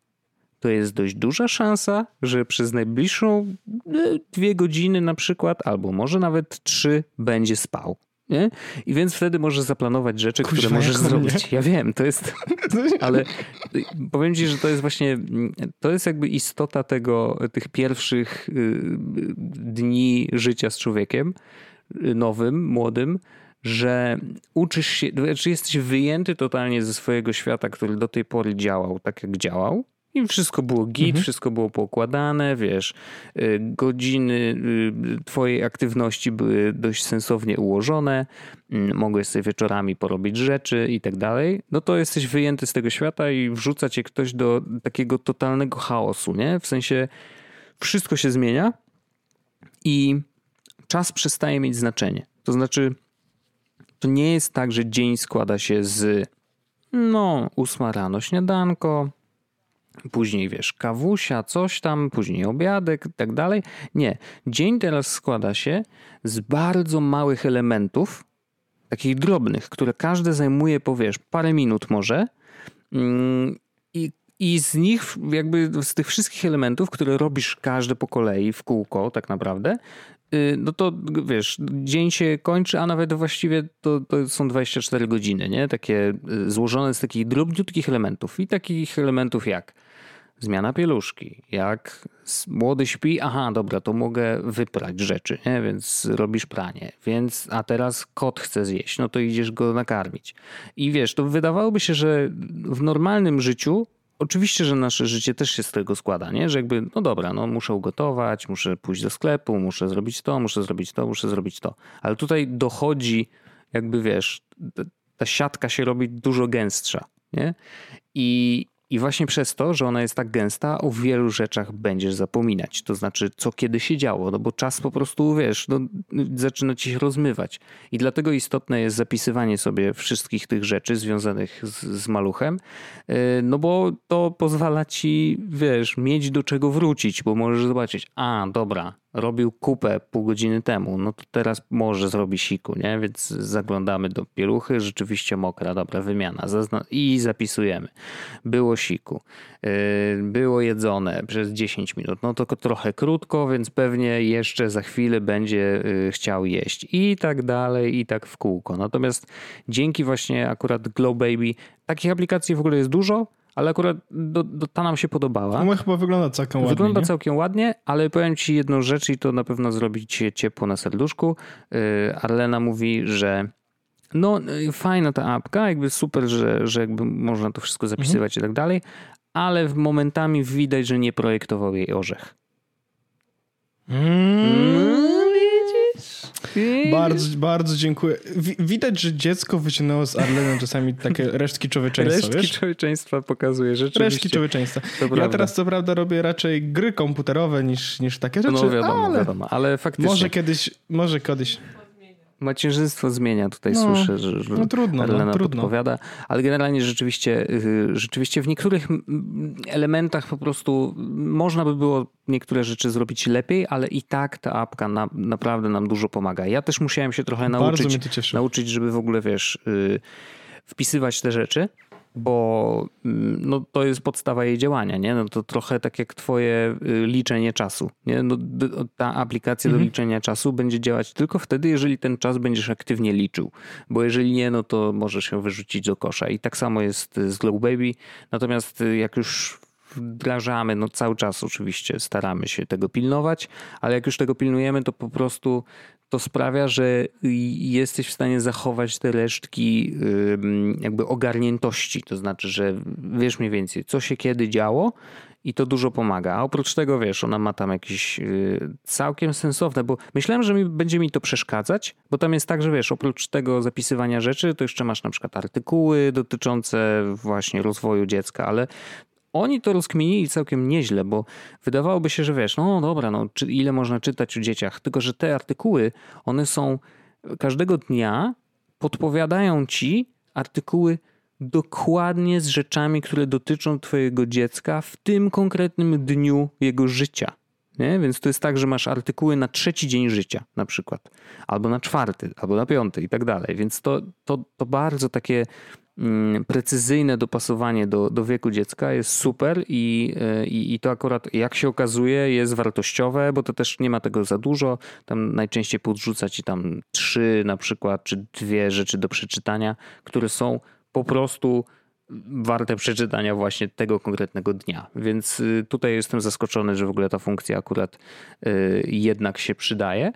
Speaker 2: to jest dość duża szansa, że przez najbliższą e, dwie godziny na przykład, albo może nawet trzy, będzie spał. Nie? I więc wtedy możesz zaplanować rzeczy, Kuźwa, które możesz zrobić. Nie? Ja wiem, to jest. Ale powiem ci, że to jest właśnie. To jest jakby istota tego, tych pierwszych y, dni życia z człowiekiem nowym, młodym, że uczysz się, czy jesteś wyjęty totalnie ze swojego świata, który do tej pory działał tak, jak działał i wszystko było git, mhm. wszystko było pokładane, wiesz, y, godziny y, twojej aktywności były dość sensownie ułożone, mm, mogłeś sobie wieczorami porobić rzeczy i tak dalej, no to jesteś wyjęty z tego świata i wrzuca cię ktoś do takiego totalnego chaosu, nie? W sensie wszystko się zmienia i czas przestaje mieć znaczenie. To znaczy, to nie jest tak, że dzień składa się z no, ósma rano śniadanko, Później wiesz, kawusia, coś tam, później obiadek i tak dalej. Nie. Dzień teraz składa się z bardzo małych elementów, takich drobnych, które każde zajmuje, powiesz, parę minut może. Mm, I, I z nich, jakby z tych wszystkich elementów, które robisz każde po kolei w kółko, tak naprawdę, y, no to wiesz, dzień się kończy, a nawet właściwie to, to są 24 godziny, nie? Takie y, złożone z takich drobniutkich elementów. I takich elementów jak zmiana pieluszki. Jak młody śpi, aha, dobra, to mogę wyprać rzeczy, nie? więc robisz pranie. Więc, a teraz kot chce zjeść, no to idziesz go nakarmić. I wiesz, to wydawałoby się, że w normalnym życiu Oczywiście, że nasze życie też się z tego składa, nie? Że jakby, no dobra, no muszę ugotować, muszę pójść do sklepu, muszę zrobić to, muszę zrobić to, muszę zrobić to. Ale tutaj dochodzi, jakby wiesz, ta siatka się robi dużo gęstsza, nie? I, i właśnie przez to, że ona jest tak gęsta, o wielu rzeczach będziesz zapominać. To znaczy, co kiedy się działo, no bo czas po prostu, wiesz, no, zaczyna ci się rozmywać. I dlatego istotne jest zapisywanie sobie wszystkich tych rzeczy związanych z, z maluchem, y, no bo to pozwala ci, wiesz, mieć do czego wrócić, bo możesz zobaczyć, a dobra, robił kupę pół godziny temu, no to teraz może zrobi siku, nie? Więc zaglądamy do pieluchy, rzeczywiście mokra, dobra, wymiana i zapisujemy. Było siku, yy, było jedzone przez 10 minut, no to trochę krótko, więc pewnie jeszcze za chwilę będzie yy, chciał jeść i tak dalej, i tak w kółko. Natomiast dzięki właśnie akurat Glow Baby, takich aplikacji w ogóle jest dużo, ale akurat do, do, ta nam się podobała.
Speaker 1: Ona chyba wygląda całkiem ładnie.
Speaker 2: Wygląda całkiem ładnie, ale powiem ci jedną rzecz i to na pewno zrobi ci ciepło na serduszku. Y, Arlena mówi, że no y, fajna ta apka, jakby super, że, że jakby można to wszystko zapisywać mhm. i tak dalej, ale momentami widać, że nie projektował jej orzech.
Speaker 1: Mm. Bardzo, bardzo dziękuję. Widać, że dziecko wyciągnęło z Arlenem czasami takie *laughs* resztki człowieczeństwa,
Speaker 2: Resztki
Speaker 1: wiesz?
Speaker 2: człowieczeństwa pokazuje rzeczywiście.
Speaker 1: Resztki człowieczeństwa. To ja prawda. teraz co prawda robię raczej gry komputerowe niż, niż takie rzeczy,
Speaker 2: no wiadomo,
Speaker 1: ale,
Speaker 2: wiadomo, ale faktycznie.
Speaker 1: Może kiedyś, może kiedyś.
Speaker 2: Macierzyństwo zmienia, tutaj no, słyszę, że,
Speaker 1: no, trudno,
Speaker 2: Elena
Speaker 1: no, trudno.
Speaker 2: podpowiada, ale generalnie rzeczywiście, y, rzeczywiście w niektórych elementach po prostu można by było niektóre rzeczy zrobić lepiej, ale i tak ta apka na, naprawdę nam dużo pomaga. Ja też musiałem się trochę nauczyć, nauczyć, żeby w ogóle, wiesz, y, wpisywać te rzeczy, bo mm, no, to jest podstawa jej działania, nie? No, to trochę tak jak twoje y, liczenie czasu, nie? No, ta aplikacja mhm. do liczenia czasu będzie działać tylko wtedy, jeżeli ten czas będziesz aktywnie liczył, bo jeżeli nie, no to możesz się wyrzucić do kosza i tak samo jest z Glow Baby, natomiast y, jak już wdrażamy, no cały czas oczywiście staramy się tego pilnować, ale jak już tego pilnujemy, to po prostu to sprawia, że jesteś w stanie zachować te resztki jakby ogarniętości. To znaczy, że wiesz mniej więcej, co się kiedy działo i to dużo pomaga. A oprócz tego, wiesz, ona ma tam jakieś y, całkiem sensowne, bo myślałem, że mi, będzie mi to przeszkadzać, bo tam jest tak, że wiesz, oprócz tego zapisywania rzeczy, to jeszcze masz na przykład artykuły dotyczące właśnie rozwoju dziecka, ale oni to rozkminili całkiem nieźle, bo wydawałoby się, że wiesz, no dobra, no czy, ile można czytać o dzieciach, tylko że te artykuły, one są każdego dnia podpowiadają ci artykuły dokładnie z rzeczami, które dotyczą twojego dziecka w tym konkretnym dniu jego życia. Nie? Więc to jest tak, że masz artykuły na trzeci dzień życia na przykład, albo na czwarty, albo na piąty i tak dalej. Więc to, to, to bardzo takie precyzyjne dopasowanie do, do wieku dziecka jest super i, e, i, i, to akurat, jak się okazuje, jest wartościowe, bo to też nie ma tego za dużo. Tam najczęściej podrzuca ci tam trzy na przykład, czy dwie rzeczy do przeczytania, które są po prostu warte przeczytania właśnie tego konkretnego dnia. Więc y, tutaj jestem zaskoczony, że w ogóle ta funkcja akurat y, jednak się przydaje.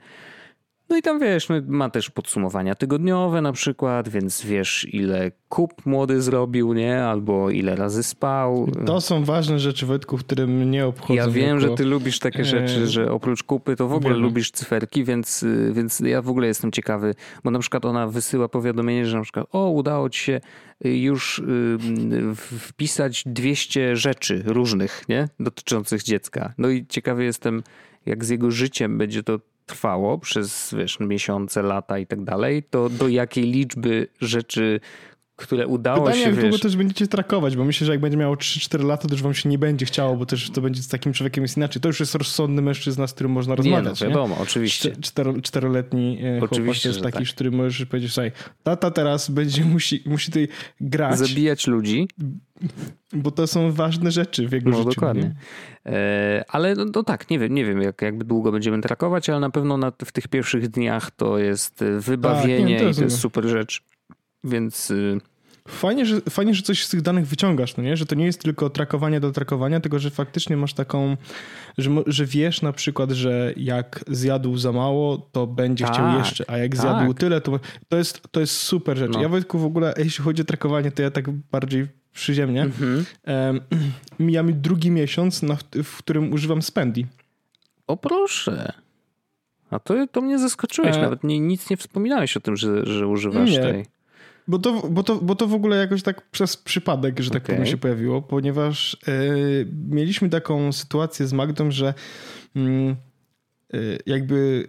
Speaker 2: No i tam wiesz, no, ma też podsumowania tygodniowe na przykład, więc wiesz ile kup młody zrobił, nie? Albo ile razy spał.
Speaker 1: To są ważne rzeczy, Wojtku, które mnie obchodzą.
Speaker 2: Ja wiem, jako... że ty lubisz takie rzeczy, że oprócz kupy to w ogóle wiem. lubisz cyferki, więc, więc ja w ogóle jestem ciekawy, bo na przykład ona wysyła powiadomienie, że na przykład o, udało ci się już wpisać 200 rzeczy różnych, nie? Dotyczących dziecka. No i ciekawy jestem, jak z jego życiem będzie to trwało przez wiesz, miesiące, lata i tak dalej, to do jakiej liczby rzeczy, które udało
Speaker 1: Pytanie,
Speaker 2: się...
Speaker 1: jak
Speaker 2: wiesz...
Speaker 1: długo też będziecie trakować, bo myślę, że jak będzie miało 3-4 lata, to już wam się nie będzie chciało, bo też to będzie z takim człowiekiem jest inaczej. To już jest rozsądny mężczyzna, z którym można rozmawiać.
Speaker 2: Nie, no, wiadomo, nie? oczywiście.
Speaker 1: Cztero, czteroletni e, oczywiście, chłopak taki, tak. z którym możesz powiedzieć, słuchaj, tata teraz będzie *laughs* musi, musi tutaj grać.
Speaker 2: Zabijać ludzi.
Speaker 1: Bo to są ważne rzeczy w jego no, życiu.
Speaker 2: dokładnie. E, ale no, no, tak, nie wiem, nie wiem jak, jakby długo będziemy trakować, ale na pewno na, w tych pierwszych dniach to jest wybawienie tak, nie, to i to jest super rzecz. Więc... Y,
Speaker 1: Fajnie że, fajnie, że coś z tych danych wyciągasz, no nie? że to nie jest tylko trakowanie do trakowania, tylko że faktycznie masz taką, że, że wiesz na przykład, że jak zjadł za mało, to będzie tak, chciał jeszcze, a jak tak. zjadł tyle, to to jest, to jest super rzecz. No. Ja Wojtku w ogóle, jeśli chodzi o trakowanie, to ja tak bardziej przyziemnie. Mhm. Um, mija mi drugi miesiąc, na, w którym używam Spendi.
Speaker 2: O proszę. A to, to mnie zaskoczyłeś. E... Nawet nie, nic nie wspominałeś o tym, że, że używasz nie. tej.
Speaker 1: Bo to, bo, to, bo to w ogóle jakoś tak przez przypadek, że tak okay. powiem, się pojawiło, ponieważ e, mieliśmy taką sytuację z Magdą, że mm, e, jakby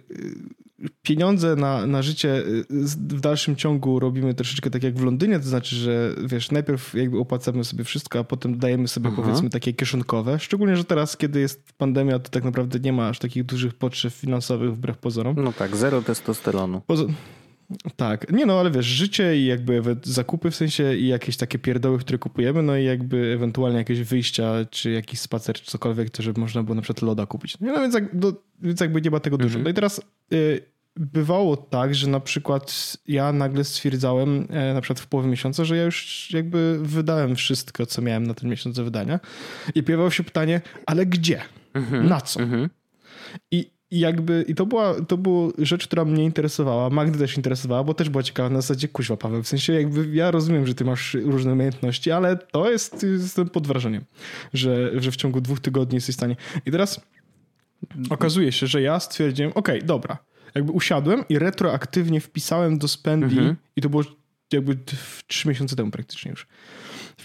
Speaker 1: pieniądze na, na życie w dalszym ciągu robimy troszeczkę tak jak w Londynie, to znaczy, że wiesz, najpierw jakby opłacamy sobie wszystko, a potem dajemy sobie Aha. powiedzmy takie kieszonkowe. Szczególnie, że teraz, kiedy jest pandemia, to tak naprawdę nie ma aż takich dużych potrzeb finansowych wbrew pozorom.
Speaker 2: No tak, zero testosteronu. Poza
Speaker 1: tak, nie no, ale wiesz, życie i jakby zakupy w sensie i jakieś takie pierdoły, które kupujemy, no i jakby ewentualnie jakieś wyjścia, czy jakiś spacer, czy cokolwiek, to żeby można było na przykład loda kupić. No więc, jak, do, więc jakby nie ma tego dużo. Mhm. No i teraz y, bywało tak, że na przykład ja nagle stwierdzałem, e, na przykład w połowie miesiąca, że ja już jakby wydałem wszystko, co miałem na ten miesiąc do wydania i pojawiało się pytanie, ale gdzie? Mhm. Na co? Mhm. I i jakby, i to była, to była rzecz, która mnie interesowała, Magdy też interesowała, bo też była ciekawa na zasadzie, kuźwa Paweł, w sensie jakby ja rozumiem, że ty masz różne umiejętności, ale to jest, jestem pod wrażeniem, że, że w ciągu dwóch tygodni jesteś w stanie. I teraz okazuje się, że ja stwierdziłem, okej, okay, dobra, jakby usiadłem i retroaktywnie wpisałem do Spendi mhm. i to było jakby trzy miesiące temu praktycznie już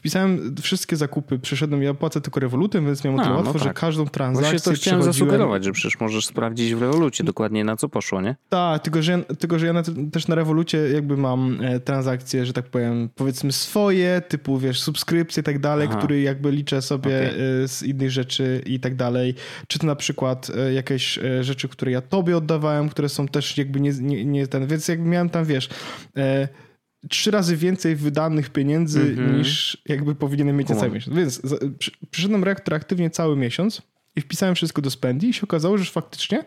Speaker 1: wpisałem wszystkie zakupy, przeszedłem, ja płacę tylko rewolutem, więc miałem o tyle no łatwo, tak. że każdą transakcję Właśnie
Speaker 2: to chciałem zasugerować, że przecież możesz sprawdzić w rewolucie dokładnie na co poszło, nie?
Speaker 1: Tak, tylko że, tylko, że ja na, też na rewolucie jakby mam e, transakcje, że tak powiem, powiedzmy swoje, typu wiesz, subskrypcje i tak dalej, Aha. które jakby liczę sobie okay. e, z innych rzeczy i tak dalej. Czy to na przykład e, jakieś rzeczy, które ja tobie oddawałem, które są też jakby nie, nie, nie ten, więc jakby miałem tam, wiesz, e, trzy razy więcej wydanych pieniędzy mm -hmm. niż jakby powinienem mieć na cały miesiąc. Więc przyszedłem retroaktywnie cały miesiąc i wpisałem wszystko do spendi i się okazało, że faktycznie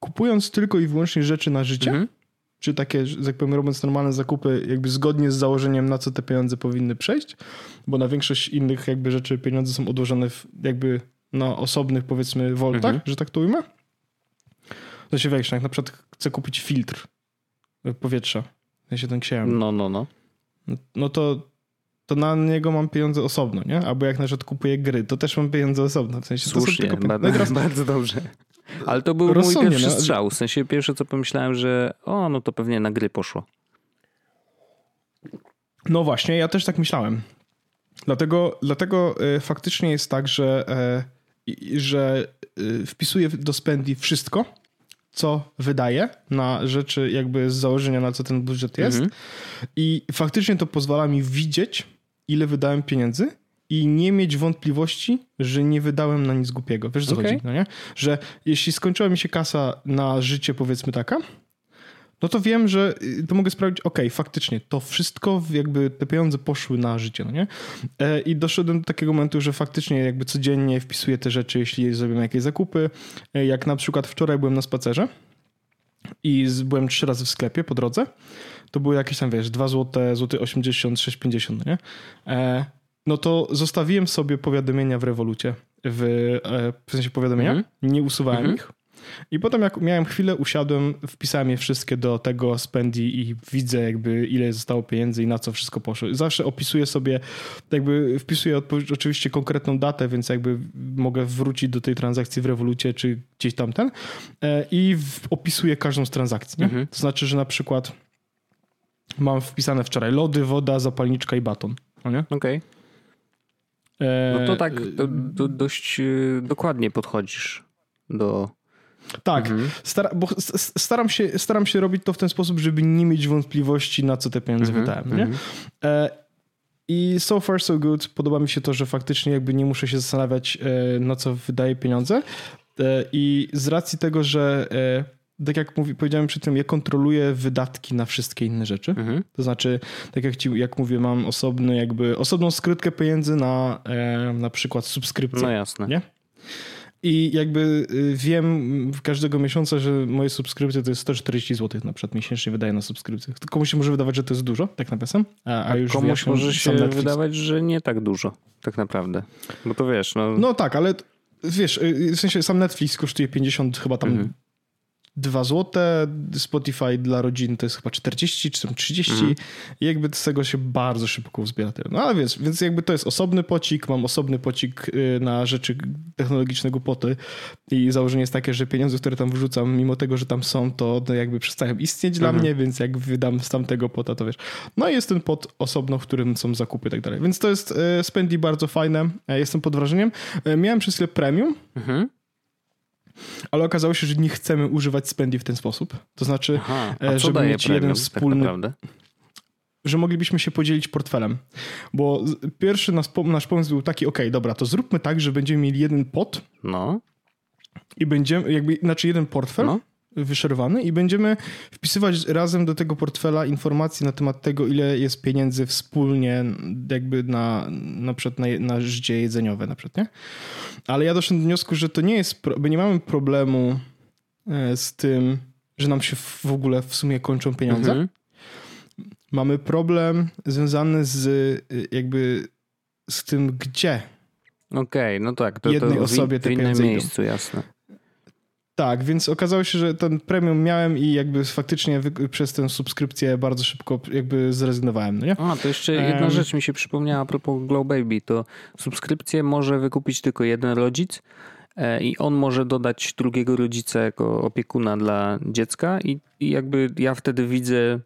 Speaker 1: kupując tylko i wyłącznie rzeczy na życie, mm -hmm. czy takie, tak powiem, robiąc normalne zakupy jakby zgodnie z założeniem, na co te pieniądze powinny przejść, bo na większość innych jakby rzeczy pieniądze są odłożone w jakby na osobnych powiedzmy woltach, mm -hmm. że tak to ujmę. To się wiesz, jak na przykład chcę kupić filtr powietrza, ja się ten księłem.
Speaker 2: No, no, no.
Speaker 1: No to, to na niego mam pieniądze osobno, nie? Albo jak na przykład kupuję gry, to też mam pieniądze osobno. W sensie,
Speaker 2: Słusznie,
Speaker 1: to
Speaker 2: tylko... bardzo, no teraz... bardzo dobrze. Ale to był mój pierwszy no. strzał. W sensie pierwsze co pomyślałem, że o, no to pewnie na gry poszło.
Speaker 1: No właśnie, ja też tak myślałem. Dlatego, dlatego y, faktycznie jest tak, że, y, że y, wpisuję do Spendi wszystko, co wydaje na rzeczy jakby z założenia, na co ten budżet jest. Mhm. I faktycznie to pozwala mi widzieć, ile wydałem pieniędzy i nie mieć wątpliwości, że nie wydałem na nic głupiego. Wiesz, co okay. chodzi? No nie? Że jeśli skończyła mi się kasa na życie, powiedzmy taka, no to wiem, że y, to mogę sprawdzić, ok, faktycznie, to wszystko, jakby te pieniądze poszły na życie, no nie? E, I doszedłem do takiego momentu, że faktycznie jakby codziennie wpisuję te rzeczy, jeśli zrobię jakieś zakupy. E, jak na przykład wczoraj byłem na spacerze i byłem trzy razy w sklepie po drodze, to były jakieś tam, wiesz, 2 zł, złoty 80, 6,50, no nie? E, no to zostawiłem sobie powiadomienia w rewolucie, w, w sensie powiadomienia, mm -hmm. nie usuwałem mm -hmm. ich i potem jak miałem chwilę, usiadłem, wpisałem je wszystkie do tego spendi i widzę jakby ile zostało pieniędzy i na co wszystko poszło. Zawsze opisuję sobie, jakby wpisuję oczywiście konkretną datę, więc jakby mogę wrócić do tej transakcji w rewolucie czy gdzieś tamten e, i opisuję każdą z transakcji. Mhm. To znaczy, że na przykład mam wpisane wczoraj lody, woda, zapalniczka i baton.
Speaker 2: Okej. Okay. E, no to tak do, do, dość e, dokładnie podchodzisz do
Speaker 1: tak, mhm. Stara, bo staram się, staram się robić to w ten sposób, żeby nie mieć wątpliwości, na co te pieniądze mhm. wydałem. Nie? Mhm. E, I so far so good. Podoba mi się to, że faktycznie jakby nie muszę się zastanawiać, e, na co wydaję pieniądze. E, I z racji tego, że tak jak mówi, powiedziałem przy tym, ja kontroluję wydatki na wszystkie inne rzeczy. Mhm. To znaczy, tak jak, ci, jak mówię, mam osobny, jakby osobną skrytkę pieniędzy na na przykład subskrypcję.
Speaker 2: No jasne.
Speaker 1: Nie? I jakby y, wiem każdego miesiąca, że moje subskrypcje to jest 140 zł na przykład miesięcznie wydaję na subskrypcję. Komuś się może wydawać, że to jest dużo, tak napisem.
Speaker 2: A, a już komuś może się wydawać, że nie tak dużo, tak naprawdę. Bo to wiesz, no...
Speaker 1: No tak, ale wiesz, y, w sensie sam Netflix kosztuje 50 chyba tam mhm. 2 złote, Spotify dla rodzin to jest chyba 40 czy 30 mm. i jakby z tego się bardzo szybko uzbiera. No ale więc, więc jakby to jest osobny pocik, mam osobny pocik y, na rzeczy technologiczne głupoty i założenie jest takie, że pieniądze, które tam wrzucam, mimo tego, że tam są, to jakby przestają istnieć mm. dla mhm. mnie, więc jak wydam z tamtego pota, to wiesz. No i jest ten pot osobno, w którym są zakupy i tak dalej. Więc to jest y, Spendi bardzo fajne, jestem pod wrażeniem. Y, miałem przez chwilę premium, mm -hmm Ale okazało się, że nie chcemy używać Spendi w ten sposób. To znaczy,
Speaker 2: Aha,
Speaker 1: e, żeby mieć
Speaker 2: premium
Speaker 1: jeden
Speaker 2: tak
Speaker 1: wspólny
Speaker 2: naprawdę?
Speaker 1: że moglibyśmy się podzielić portfelem. Bo pierwszy nasz, nasz pomysł był taki, ok, dobra, to zróbmy tak, że będziemy mieli jeden pot
Speaker 2: No,
Speaker 1: i będziemy, jakby, znaczy jeden portfel
Speaker 2: No.
Speaker 1: Wyszerowany i będziemy wpisywać razem do tego portfela informacje na temat tego, ile jest pieniędzy wspólnie jakby na, na przykład na, na życie jedzeniowe na przykład, nie? Ale ja doszedłem do wniosku, że to nie jest, my nie mamy problemu e, z tym, że nam się w w ogóle w sumie kończą pieniądze.
Speaker 2: Mhm.
Speaker 1: Mamy problem związany z y, jakby z tym, gdzie.
Speaker 2: Okej, no tak. To,
Speaker 1: Jednej
Speaker 2: to w,
Speaker 1: osobie
Speaker 2: w
Speaker 1: te
Speaker 2: innym
Speaker 1: pieniądze idą.
Speaker 2: miejscu, jasne.
Speaker 1: Tak, więc okazało się, że ten premium miałem i jakby faktycznie przez tę subskrypcję bardzo szybko jakby zrezygnowałem, no nie?
Speaker 2: A, to jeszcze jedna
Speaker 1: Em.
Speaker 2: rzecz mi się przypomniała a propos Glow Baby. To subskrypcję może wykupić tylko jeden rodzic e, i on może dodać drugiego rodzica jako opiekuna dla dziecka i, i jakby ja wtedy widzę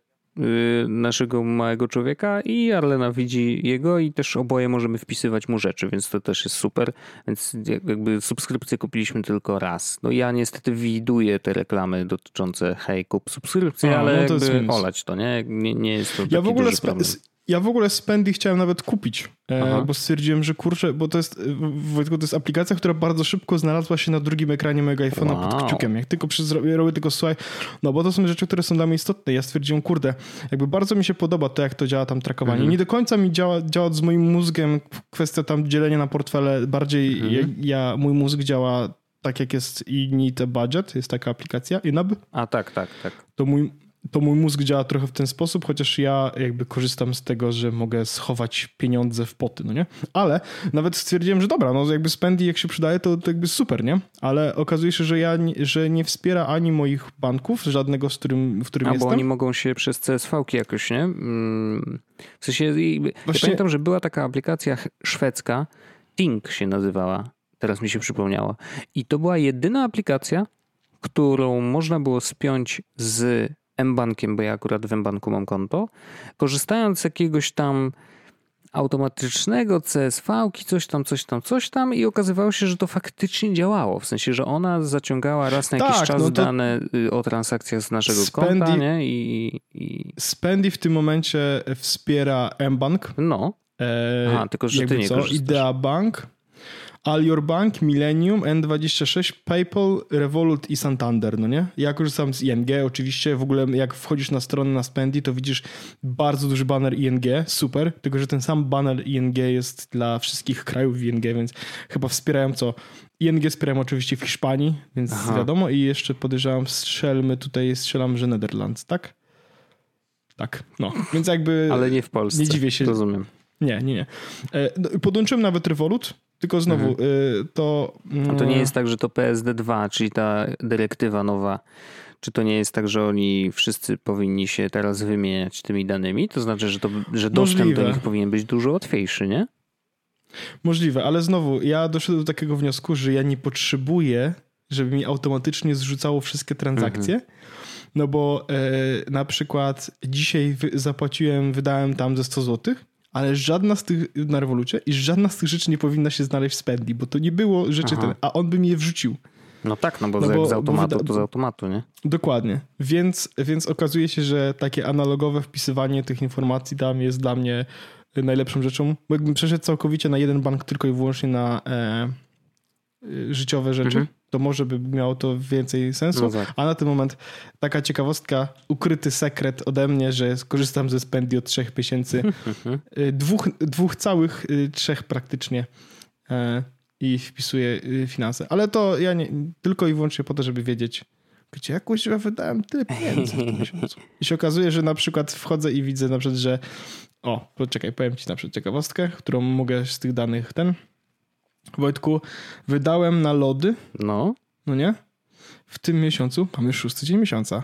Speaker 2: naszego małego człowieka i Arlena widzi jego i też oboje możemy wpisywać mu rzeczy, więc to też jest super. Więc jak- jakby subskrypcję kupiliśmy tylko raz. No ja niestety widuję te reklamy dotyczące hej, kup subskrypcję,
Speaker 1: A,
Speaker 2: ale
Speaker 1: no to
Speaker 2: jakby olać to, nie? Nie, nie jest to
Speaker 1: Ja w ogóle
Speaker 2: problem.
Speaker 1: Ja w ogóle Spendy chciałem nawet kupić,
Speaker 2: Aha.
Speaker 1: e, bo stwierdziłem, że kurczę, bo to jest, e, Wojtku, to jest aplikacja, która bardzo szybko znalazła się na drugim ekranie mojego iPhone'a
Speaker 2: Wow.
Speaker 1: pod kciukiem. Jak tylko przez, robię tylko słuchaj, no bo to są rzeczy, które są dla mnie istotne. Ja stwierdziłem, kurde, jakby bardzo mi się podoba to, jak to działa tam trakowanie.
Speaker 2: Mhm.
Speaker 1: Nie do końca mi działa, działa z moim mózgiem kwestia tam dzielenia na portfele. Bardziej
Speaker 2: Mhm.
Speaker 1: ja, mój mózg działa tak, jak jest i Need a Budget, jest taka aplikacja, INAB
Speaker 2: A tak, tak, tak.
Speaker 1: to mój, to mój mózg działa trochę w ten sposób, chociaż ja jakby korzystam z tego, że mogę schować pieniądze w poty, no nie? Ale nawet stwierdziłem, że dobra, no jakby Spendi jak się przydaje, to, to jakby super, nie? Ale okazuje się, że ja, nie- że nie wspiera ani moich banków, żadnego, z którym, w którym
Speaker 2: A bo
Speaker 1: jestem.
Speaker 2: oni mogą się przez CSV-ki jakoś, nie? Mm, W sensie, ja
Speaker 1: Właśnie-
Speaker 2: pamiętam, że była taka aplikacja szwedzka, Tink się nazywała, teraz mi się przypomniała. I to była jedyna aplikacja, którą można było spiąć z M-Bankiem, bo ja akurat w M-Banku mam konto, korzystając z jakiegoś tam automatycznego CSV-ki, coś tam, coś tam, coś tam i okazywało się, że to faktycznie działało. W sensie, że ona zaciągała raz na jakiś
Speaker 1: Tak,
Speaker 2: czas
Speaker 1: no
Speaker 2: dane y, o transakcjach z naszego
Speaker 1: Spendi-
Speaker 2: konta, nie? I, i
Speaker 1: Spendi w tym momencie wspiera mBank.
Speaker 2: no.
Speaker 1: E,
Speaker 2: Aha, tylko, że ty nie
Speaker 1: co?
Speaker 2: korzystasz.
Speaker 1: Idea Bank, All Your Bank, Millennium, N26, PayPal, Revolut i Santander, no nie? Ja korzystam z ING oczywiście, w ogóle jak wchodzisz na stronę na Spendi, to widzisz bardzo duży banner ING, super, tylko że ten sam banner ING jest dla wszystkich krajów ING, więc chyba wspierają co? ING wspierają oczywiście w Hiszpanii, więc
Speaker 2: Aha.
Speaker 1: wiadomo i jeszcze podejrzewam, strzelmy tutaj, strzelam, że Netherlands, tak? Tak, no, więc jakby...
Speaker 2: Ale nie w Polsce.
Speaker 1: nie dziwię się.
Speaker 2: Rozumiem.
Speaker 1: Nie, nie, nie. E, no, Podłączyłem nawet Revolut, tylko znowu e, to...
Speaker 2: Mhm. A to nie jest tak, że to PSD2, czyli ta dyrektywa nowa, czy to nie jest tak, że oni wszyscy powinni się teraz wymieniać tymi danymi? To znaczy, że, to, że dostęp
Speaker 1: Możliwe.
Speaker 2: do nich powinien być dużo łatwiejszy, nie?
Speaker 1: Możliwe, ale znowu ja doszedłem do takiego wniosku, że ja nie potrzebuję, żeby mi automatycznie zrzucało wszystkie transakcje, no bo e, na przykład dzisiaj zapłaciłem, wydałem tam ze 100 zł, ale żadna z tych na rewolucie i żadna z tych rzeczy nie powinna się znaleźć w Spendi, bo to nie było rzeczy
Speaker 2: Aha.
Speaker 1: ten, a on by mi je wrzucił.
Speaker 2: No tak, no bo,
Speaker 1: No bo-
Speaker 2: z
Speaker 1: bo
Speaker 2: automatu,
Speaker 1: wyda-
Speaker 2: to z automatu, nie?
Speaker 1: Dokładnie. Więc, więc okazuje się, że takie analogowe wpisywanie tych informacji tam jest dla mnie najlepszą rzeczą. Bo jakbym przeszedł całkowicie na jeden bank tylko i wyłącznie na e, y, życiowe rzeczy,
Speaker 2: Mhm.
Speaker 1: To może by miało to więcej sensu.
Speaker 2: No tak.
Speaker 1: A na ten moment taka ciekawostka, ukryty sekret ode mnie, że skorzystam ze Spendi od trzech miesięcy. *laughs* Y, dwóch, dwóch całych, y, trzech praktycznie. E, I wpisuję y, finanse. Ale to ja nie, tylko i wyłącznie po to, żeby wiedzieć, gdzie jakoś ja wydałem tyle pieniędzy w miesiącu. I się okazuje, że na przykład wchodzę i widzę na przykład, że o, poczekaj, powiem ci na przykład ciekawostkę, którą mogę z tych danych ten. Wojtku, wydałem na lody,
Speaker 2: No,
Speaker 1: no nie? W tym miesiącu, mamy już szósty dzień miesiąca,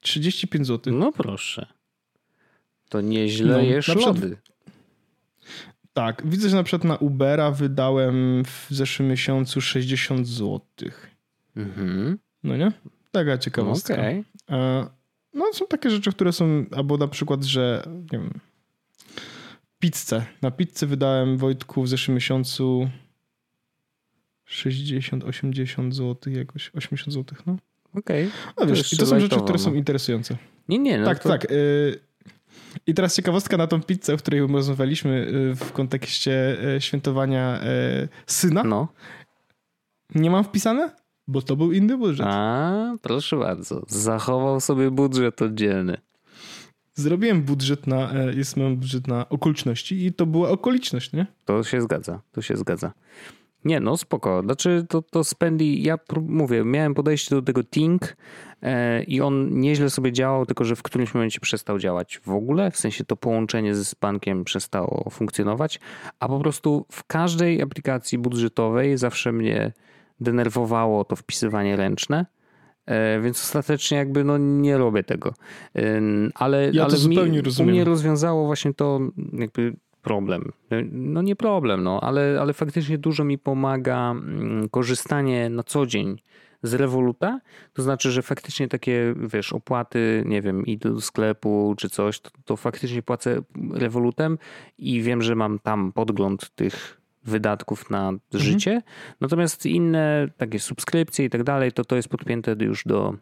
Speaker 1: 35 zł.
Speaker 2: no proszę. To nieźle
Speaker 1: No,
Speaker 2: jesz
Speaker 1: przykład-
Speaker 2: lody.
Speaker 1: Tak, widzę, że na przykład na Ubera wydałem w zeszłym miesiącu 60 zł.
Speaker 2: Mhm.
Speaker 1: No nie? Taka ciekawostka.
Speaker 2: Okej.
Speaker 1: E, No są takie rzeczy, które są, albo na przykład, że nie wiem, pizzę. Na pizzę wydałem Wojtku w zeszłym miesiącu 60, 80 zł jakoś, 80 zł, no.
Speaker 2: Okej. Okay.
Speaker 1: No wiesz, i to są rzeczy, które są no. interesujące.
Speaker 2: Nie, nie. No
Speaker 1: tak,
Speaker 2: to...
Speaker 1: tak. Y i teraz ciekawostka na tą pizzę, o której rozmawialiśmy y, w kontekście y, świętowania syna.
Speaker 2: No.
Speaker 1: Nie mam wpisane? Bo to był inny budżet.
Speaker 2: A, proszę bardzo. Zachował sobie budżet oddzielny.
Speaker 1: Zrobiłem budżet na, e, jest mam budżet na okoliczności i to była okoliczność, nie?
Speaker 2: To się zgadza, to się zgadza. Nie, no spoko. Znaczy to, to Spendy, ja mówię, miałem podejście do tego Think e, i on nieźle sobie działał, tylko że w którymś momencie przestał działać w ogóle, w sensie to połączenie ze Spankiem przestało funkcjonować, a po prostu w każdej aplikacji budżetowej zawsze mnie denerwowało to wpisywanie ręczne. E, więc ostatecznie jakby no nie robię tego. Ale,
Speaker 1: ja
Speaker 2: ale
Speaker 1: zupełnie
Speaker 2: mi,
Speaker 1: rozumiem.
Speaker 2: u mnie rozwiązało właśnie to jakby problem. No nie problem, no, ale, ale faktycznie dużo mi pomaga mm, korzystanie na co dzień z Revoluta, to znaczy, że faktycznie takie, wiesz, opłaty, nie wiem, idę do sklepu czy coś, to, to faktycznie płacę Revolutem i wiem, że mam tam podgląd tych wydatków na mhm. życie. Natomiast inne takie subskrypcje i tak dalej, to to jest podpięte już do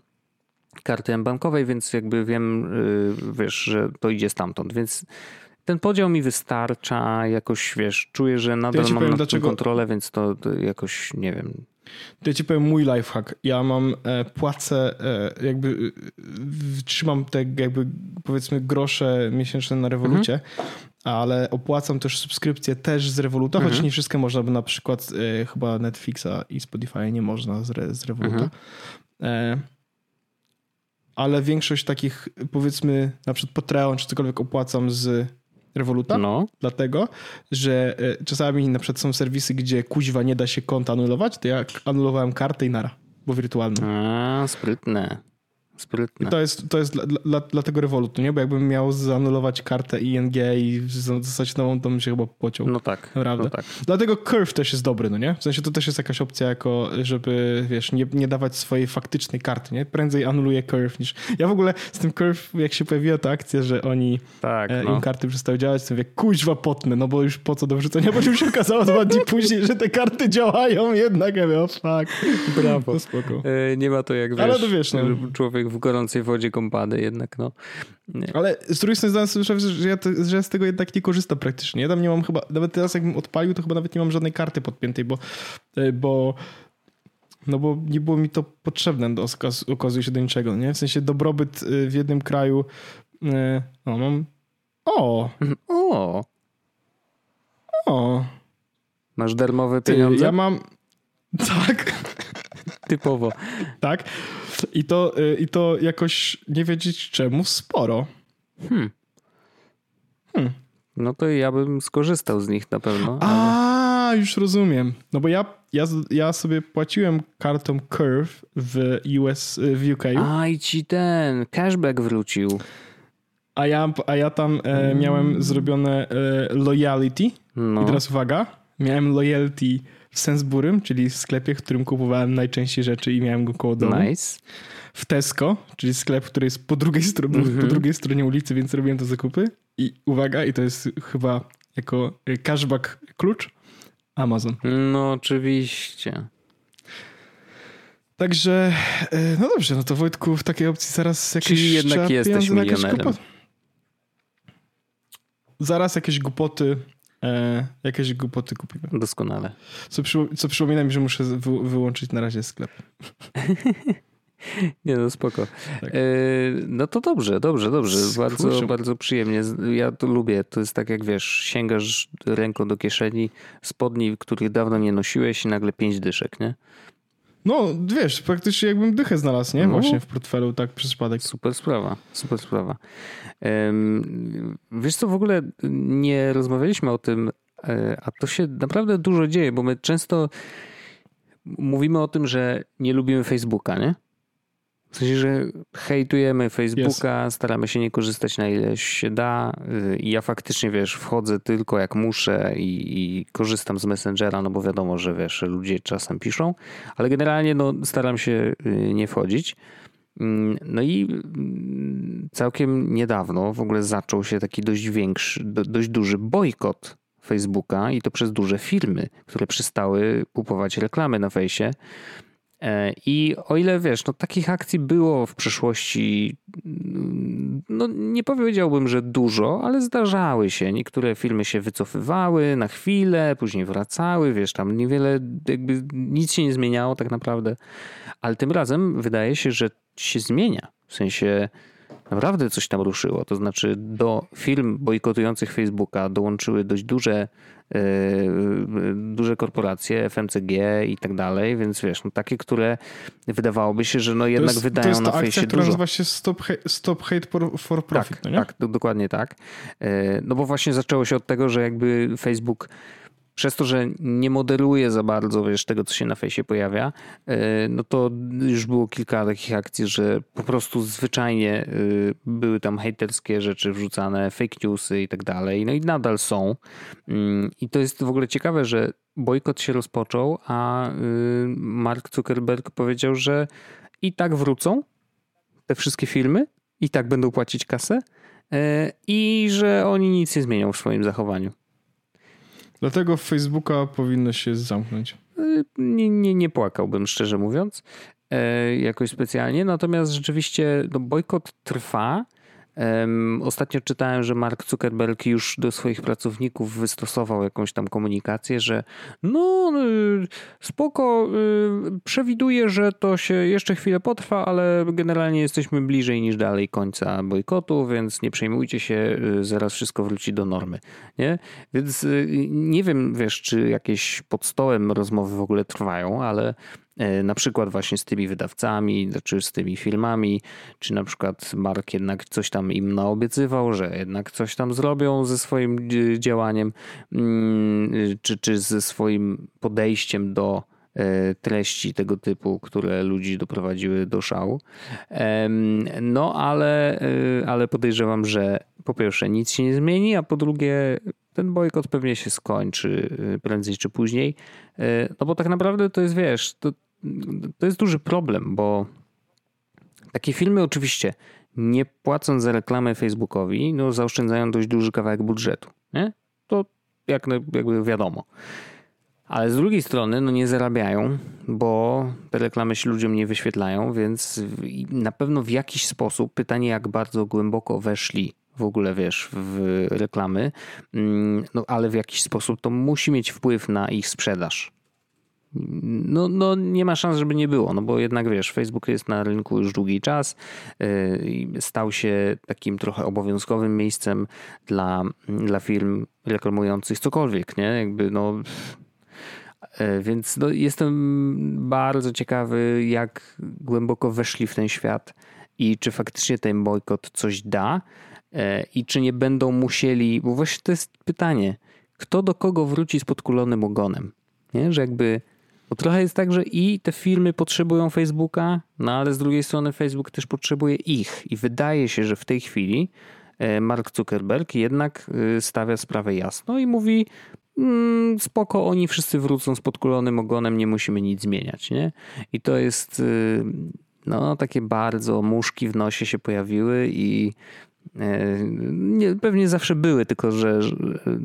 Speaker 2: karty bankowej, więc jakby wiem, y, wiesz, że to idzie stamtąd, więc ten podział mi wystarcza, jakoś wiesz, czuję, że nadal ja mam powiem, nad dlaczego... kontrolę, więc to, jakoś nie wiem.
Speaker 1: To ja ci powiem mój lifehack. Ja mam e, płacę, e, jakby e, trzymam te jakby powiedzmy grosze miesięczne na rewolucie, mhm. ale opłacam też subskrypcje też z Revoluta, mhm. choć nie wszystkie można, bo na przykład e, chyba Netflixa i Spotify nie można z, z Revoluta. Mhm. E, ale większość takich powiedzmy na przykład Patreon czy cokolwiek opłacam z Revoluta, no. dlatego, że e, czasami na przykład są serwisy, gdzie kuźwa nie da się konta anulować, to ja anulowałem kartę i nara, bo wirtualną.
Speaker 2: A, sprytne. Sprytne.
Speaker 1: I to jest, to jest dla, dla, dla tego nie? Bo jakbym miał zanulować kartę ING i zostać nową, to bym się chyba pociął.
Speaker 2: No tak.
Speaker 1: Naprawdę.
Speaker 2: No tak.
Speaker 1: Dlatego Curve też jest dobry, no nie? W sensie to też jest jakaś opcja, jako żeby, wiesz, nie, nie dawać swojej faktycznej karty, nie? Prędzej anuluję Curve niż... Ja w ogóle z tym Curve, jak się pojawiła ta akcja, że oni
Speaker 2: tak,
Speaker 1: e,
Speaker 2: no.
Speaker 1: im karty przestały działać, to mówię, kuźwa potnę, no bo już po co do wrzucenia, bo już się okazało dwa dni później, że te karty działają jednak. Ja mówię, o fuck. Brawo. To spoko.
Speaker 2: E, nie ma to jak, wiesz, Ale to wiesz no. człowiek w gorącej wodzie kąpany jednak, no.
Speaker 1: Nie. Ale z drugiej strony sobie że ja, to, że ja z tego jednak nie korzystam praktycznie. Ja tam nie mam chyba, nawet teraz jakbym odpalił, to chyba nawet nie mam żadnej karty podpiętej, bo, e, bo no bo nie było mi to potrzebne, do, okazuje się do niczego, nie? W sensie dobrobyt e, w jednym kraju, e, no mam, o! *laughs*
Speaker 2: O!
Speaker 1: O!
Speaker 2: Masz darmowe pieniądze?
Speaker 1: Ja mam, tak.
Speaker 2: Typowo.
Speaker 1: Tak. I to, y, I to jakoś nie wiedzieć czemu sporo.
Speaker 2: Hmm. Hmm. No to ja bym skorzystał z nich na pewno.
Speaker 1: A, już rozumiem. No bo ja, ja, ja sobie płaciłem kartą Curve w US, w UK.
Speaker 2: A i ci ten cashback wrócił.
Speaker 1: A ja, a ja tam e, miałem mm. zrobione e, loyalty. No. I teraz uwaga, miałem loyalty w Sensburym, czyli w sklepie, w którym kupowałem najczęściej rzeczy i miałem go koło domu.
Speaker 2: Nice.
Speaker 1: W Tesco, czyli sklep, który jest po drugiej, stro- mm-hmm. po mhm. drugiej stronie ulicy, więc robiłem te zakupy. I uwaga, i to jest chyba jako cashback klucz, Amazon.
Speaker 2: No oczywiście.
Speaker 1: Także, e, no dobrze, no to Wojtku, w takiej opcji zaraz jakieś...
Speaker 2: Czyli jednak jesteś milionerem.
Speaker 1: Zaraz jakieś głupoty E, jakieś głupoty kupimy.
Speaker 2: Doskonale.
Speaker 1: Co, przy, co przypomina mi, że muszę wy, wyłączyć na razie sklep. *laughs*
Speaker 2: Nie no, spoko. Tak. E, no to dobrze, dobrze, dobrze. Bardzo, bardzo przyjemnie. Ja to lubię. To jest tak jak wiesz, sięgasz ręką do kieszeni spodni, których dawno nie nosiłeś i nagle pięć dyszek, nie?
Speaker 1: No, wiesz, praktycznie jakbym dychę znalazł, nie? No. Właśnie w portfelu, tak przez przypadek.
Speaker 2: Super sprawa, super sprawa. Wiesz co, w ogóle nie rozmawialiśmy o tym, e, a to się naprawdę dużo dzieje, bo my często mówimy o tym, że nie lubimy Facebooka, nie? W sensie, że hejtujemy Facebooka, yes. staramy się nie korzystać na ile się da. Y, I ja faktycznie, wiesz, wchodzę tylko jak muszę i, i, korzystam z Messengera, no bo wiadomo, że wiesz, ludzie czasem piszą, ale generalnie no, staram się y, nie wchodzić. Mm, no i mm, całkiem niedawno w ogóle zaczął się taki dość większy, dość duży bojkot Facebooka i to przez duże firmy, które przestały kupować reklamy na fejsie. E, I o ile wiesz, no takich akcji było w przeszłości, mm, no nie powiedziałbym, że dużo, ale zdarzały się. Niektóre filmy się wycofywały na chwilę, później wracały, wiesz, tam niewiele, jakby nic się nie zmieniało tak naprawdę. Ale tym razem wydaje się, że się zmienia. W sensie naprawdę coś tam ruszyło. To znaczy do firm bojkotujących Facebooka dołączyły dość duże duże korporacje, FMCG i tak dalej, więc wiesz, no takie, które wydawałoby się, że no jednak
Speaker 1: jest,
Speaker 2: wydają
Speaker 1: to
Speaker 2: na fejsie
Speaker 1: akcja,
Speaker 2: dużo.
Speaker 1: która nazywa się Stop, Stop Hate for Profit,
Speaker 2: tak,
Speaker 1: no nie?
Speaker 2: Tak, dokładnie tak. E, no bo właśnie zaczęło się od tego, że jakby Facebook przez to, że nie modeluje za bardzo wiesz, tego, co się na fejsie pojawia, e, no to już było kilka takich akcji, że po prostu zwyczajnie e, były tam hejterskie rzeczy wrzucane, fake newsy i tak dalej. No i nadal są. Mm, I to jest w ogóle ciekawe, że bojkot się rozpoczął, a y, Mark Zuckerberg powiedział, że i tak wrócą te wszystkie filmy, i tak będą płacić kasę e, i że oni nic nie zmienią w swoim zachowaniu.
Speaker 1: Dlatego Facebooka powinno się zamknąć.
Speaker 2: Nie, nie, nie płakałbym, szczerze mówiąc, e, jakoś specjalnie. Natomiast rzeczywiście no, bojkot trwa. Ostatnio czytałem, że Mark Zuckerberg już do swoich pracowników wystosował jakąś tam komunikację, że no y, spoko, y, przewiduję, że to się jeszcze chwilę potrwa, ale generalnie jesteśmy bliżej niż dalej końca bojkotu, więc nie przejmujcie się, y, zaraz wszystko wróci do normy. Nie? Więc nie wiem, wiesz, czy jakieś pod stołem rozmowy w ogóle trwają, ale na przykład właśnie z tymi wydawcami, czy z tymi filmami, czy na przykład Mark jednak coś tam im naobiecywał, że jednak coś tam zrobią ze swoim działaniem, mm, czy, czy ze swoim podejściem do e, treści tego typu, które ludzi doprowadziły do szału. No ale, e, ale podejrzewam, że po pierwsze nic się nie zmieni, a po drugie ten bojkot pewnie się skończy prędzej czy później. No bo tak naprawdę to jest, wiesz, to, to jest duży problem, bo takie filmy oczywiście nie płacąc za reklamę Facebookowi, no zaoszczędzają dość duży kawałek budżetu. Nie? To jak, jakby wiadomo. Ale z drugiej strony no nie zarabiają, bo te reklamy się ludziom nie wyświetlają, więc na pewno w jakiś sposób, pytanie jak bardzo głęboko weszli w ogóle, wiesz, w reklamy, mm, no ale w jakiś sposób to musi mieć wpływ na ich sprzedaż no, no nie ma szans, żeby nie było, no bo jednak wiesz, Facebook jest na rynku już długi czas y, i stał się takim trochę obowiązkowym miejscem dla, dla firm reklamujących cokolwiek, nie? Jakby no... Y, więc no, jestem bardzo ciekawy, jak głęboko weszli w ten świat i czy faktycznie ten bojkot coś da y, i czy nie będą musieli, bo właśnie to jest pytanie, kto do kogo wróci z podkulonym ogonem? Nie? Że jakby bo trochę jest tak, że i te firmy potrzebują Facebooka, no ale z drugiej strony Facebook też potrzebuje ich. I wydaje się, że w tej chwili e, Mark Zuckerberg jednak e, stawia sprawę jasno i mówi: mm, spoko, oni wszyscy wrócą z podkulonym ogonem, nie musimy nic zmieniać. Nie? I to jest. E, no, takie bardzo muszki w nosie się pojawiły i nie, pewnie zawsze były, tylko że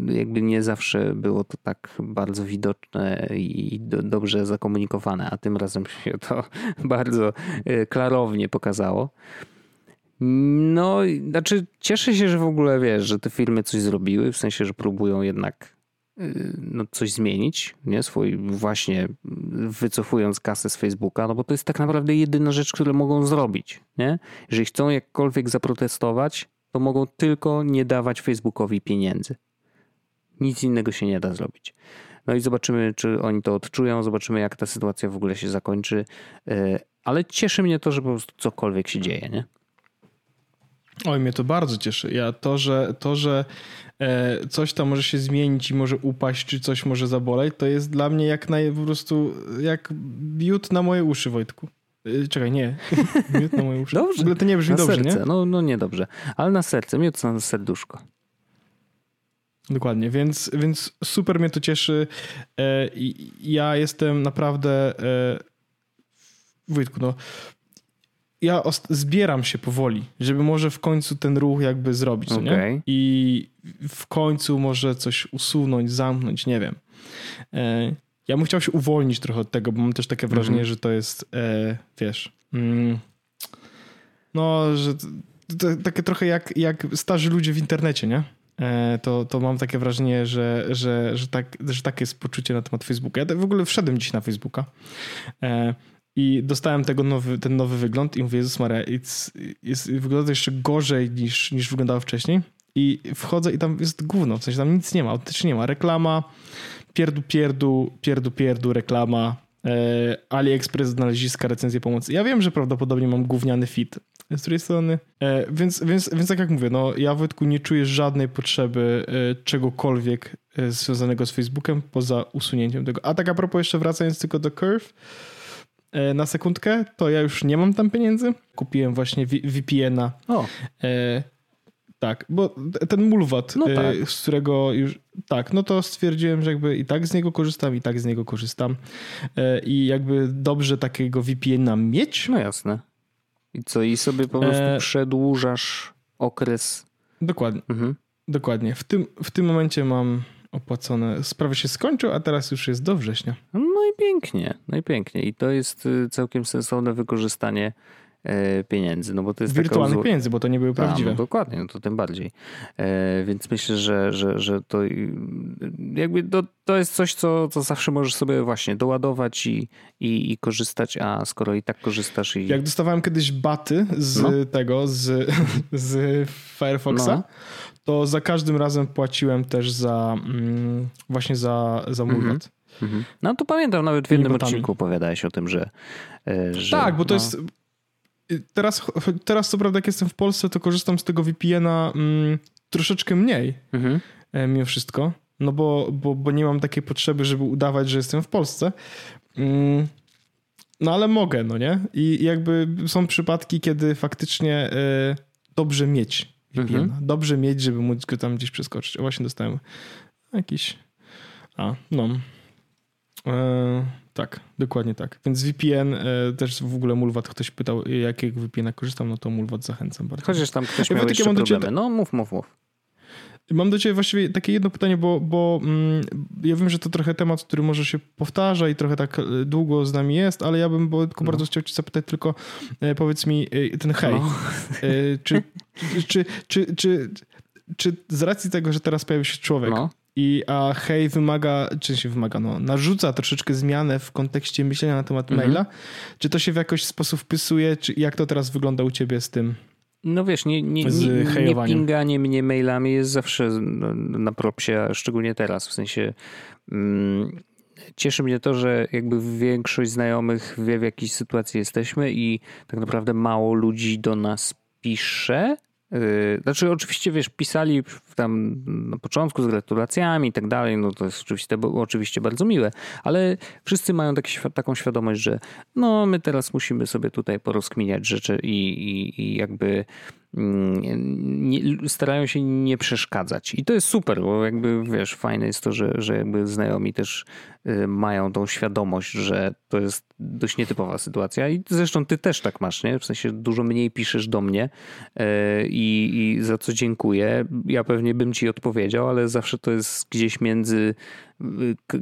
Speaker 2: jakby nie zawsze było to tak bardzo widoczne i do, dobrze zakomunikowane, a tym razem się to *laughs* bardzo e, klarownie pokazało. No, znaczy cieszę się, że w ogóle wiesz, że te firmy coś zrobiły, w sensie, że próbują jednak e, no, coś zmienić, nie? Swój właśnie wycofując kasę z Facebooka, no bo to jest tak naprawdę jedyna rzecz, którą mogą zrobić, nie? Jeżeli chcą jakkolwiek zaprotestować, to mogą tylko nie dawać Facebookowi pieniędzy. Nic innego się nie da zrobić. No i zobaczymy, czy oni to odczują, zobaczymy, jak ta sytuacja w ogóle się zakończy. E, ale cieszy mnie to, że po prostu cokolwiek się dzieje, nie?
Speaker 1: Oj, mnie to bardzo cieszy. Ja to, że, to, że e, coś tam może się zmienić i może upaść, czy coś może zaboleć, to jest dla mnie jak naj, po prostu jak biut na moje uszy, Wojtku. Y, czekaj, nie. *laughs* Miód na moje uszy.
Speaker 2: Dobrze.
Speaker 1: W ogóle to nie brzmi
Speaker 2: na
Speaker 1: dobrze,
Speaker 2: serce.
Speaker 1: nie?
Speaker 2: No, no nie dobrze. Ale na serce, miód na serduszko.
Speaker 1: Dokładnie, więc, więc super mnie to cieszy. E, ja jestem naprawdę e, Wojtku, no ja zbieram się powoli, żeby może w końcu ten ruch jakby zrobić, okay. nie? I w końcu może coś usunąć, zamknąć, nie wiem. Ja bym chciał się uwolnić trochę od tego, bo mam też takie wrażenie, mm -hmm. że to jest, e, wiesz, mm, no, że to, to, takie trochę jak, jak starzy ludzie w internecie, nie? E, to, to mam takie wrażenie, że, że, że, tak, że takie jest poczucie na temat Facebooka. Ja w ogóle wszedłem dziś na Facebooka e, i dostałem tego nowy, ten nowy wygląd i mówię, Jezus Maria, it's, jest, wygląda to jeszcze gorzej niż, niż wyglądało wcześniej. I wchodzę i tam jest gówno, w sensie tam nic nie ma, autentycznie nie ma. Reklama, pierdu, pierdu, pierdu, pierdu, reklama, e, AliExpress, znaleziska, recenzje pomocy. Ja wiem, że prawdopodobnie mam gówniany fit, z drugiej strony. E, więc, więc, więc tak jak mówię, no ja Wojtku nie czuję żadnej potrzeby e, czegokolwiek związanego z Facebookiem poza usunięciem tego. A tak a propos jeszcze wracając tylko do Curve, na sekundkę, to ja już nie mam tam pieniędzy. Kupiłem właśnie VPN-a. O. Tak, bo ten mulwat, no e, tak. z którego już. Tak, no to stwierdziłem, że jakby i tak z niego korzystam, i tak z niego korzystam. I jakby dobrze takiego VPN-a mieć.
Speaker 2: No jasne. I co, i sobie po prostu e... przedłużasz okres.
Speaker 1: Dokładnie. Mhm. Dokładnie. W tym, w tym momencie mam opłacone. Sprawy się skończył, a teraz już jest do września.
Speaker 2: No i pięknie, no i pięknie. I to jest y, całkiem sensowne wykorzystanie pieniędzy. No bo to jest
Speaker 1: Wirtualnych taka... pieniędzy, bo to nie były prawdziwe.
Speaker 2: no dokładnie, no to tym bardziej. E, więc myślę, że, że, że to jakby to, to jest coś, co, co zawsze możesz sobie właśnie doładować i, i, i korzystać, a skoro i tak korzystasz i...
Speaker 1: Jak dostawałem kiedyś baty z no. tego, z, *laughs* z Firefoxa, no. to za każdym razem płaciłem też za mm, właśnie za, za mój mhm.
Speaker 2: Mhm. No to pamiętam, nawet w jednym odcinku opowiadałeś o tym, że, e, że
Speaker 1: tak, bo to no. jest teraz, teraz co prawda jak jestem w Polsce, to korzystam z tego VPN-a mm, troszeczkę mniej mhm. E, mimo wszystko, no bo, bo, bo nie mam takiej potrzeby, żeby udawać, że jestem w Polsce. Mm, no ale mogę, no nie? I jakby są przypadki, kiedy faktycznie y, dobrze mieć VPN. Mhm. Dobrze mieć, żeby móc go tam gdzieś przeskoczyć. O, właśnie dostałem jakiś... A, no. E, tak, dokładnie tak. Więc VPN e, też w ogóle Mulwat ktoś pytał, jakiego VPN korzystam, no to Mulwat zachęcam bardzo.
Speaker 2: Chociaż tam ktoś ja miał jeszcze problemy. Ciebie, no mów, mów, mów.
Speaker 1: Mam do ciebie właściwie takie jedno pytanie, bo, bo mm, ja wiem, że to trochę temat, który może się powtarza i trochę tak e, długo z nami jest, ale ja bym tylko no. bardzo chciał cię zapytać tylko, e, powiedz mi e, ten hej. No. E, czy, czy, czy, czy, czy, z racji tego, że teraz pojawił się człowiek, no i, a hej wymaga, czy się wymaga, no, narzuca troszeczkę zmianę w kontekście myślenia na temat mhm. maila. Czy to się w jakiś sposób wpisuje, czy jak to teraz wygląda u ciebie z tym?
Speaker 2: No wiesz, nie, nie, nie, nie pinganie mnie mailami jest zawsze na propsie, szczególnie teraz, w sensie mm, cieszy mnie to, że jakby większość znajomych wie w jakiej sytuacji jesteśmy i tak naprawdę mało ludzi do nas pisze, znaczy, oczywiście, wiesz, pisali tam na początku z gratulacjami i tak dalej, no to jest oczywiście, oczywiście bardzo miłe, ale wszyscy mają taki, taką świadomość, że no, my teraz musimy sobie tutaj porozkminiać rzeczy i, i, i jakby mm, nie, starają się nie przeszkadzać. I to jest super, bo jakby wiesz, fajne jest to, że, że jakby znajomi też y, mają tą świadomość, że to jest dość nietypowa sytuacja i zresztą ty też tak masz, nie? W sensie dużo mniej piszesz do mnie y, i, i za co dziękuję. Ja pewnie bym ci odpowiedział, ale zawsze to jest gdzieś między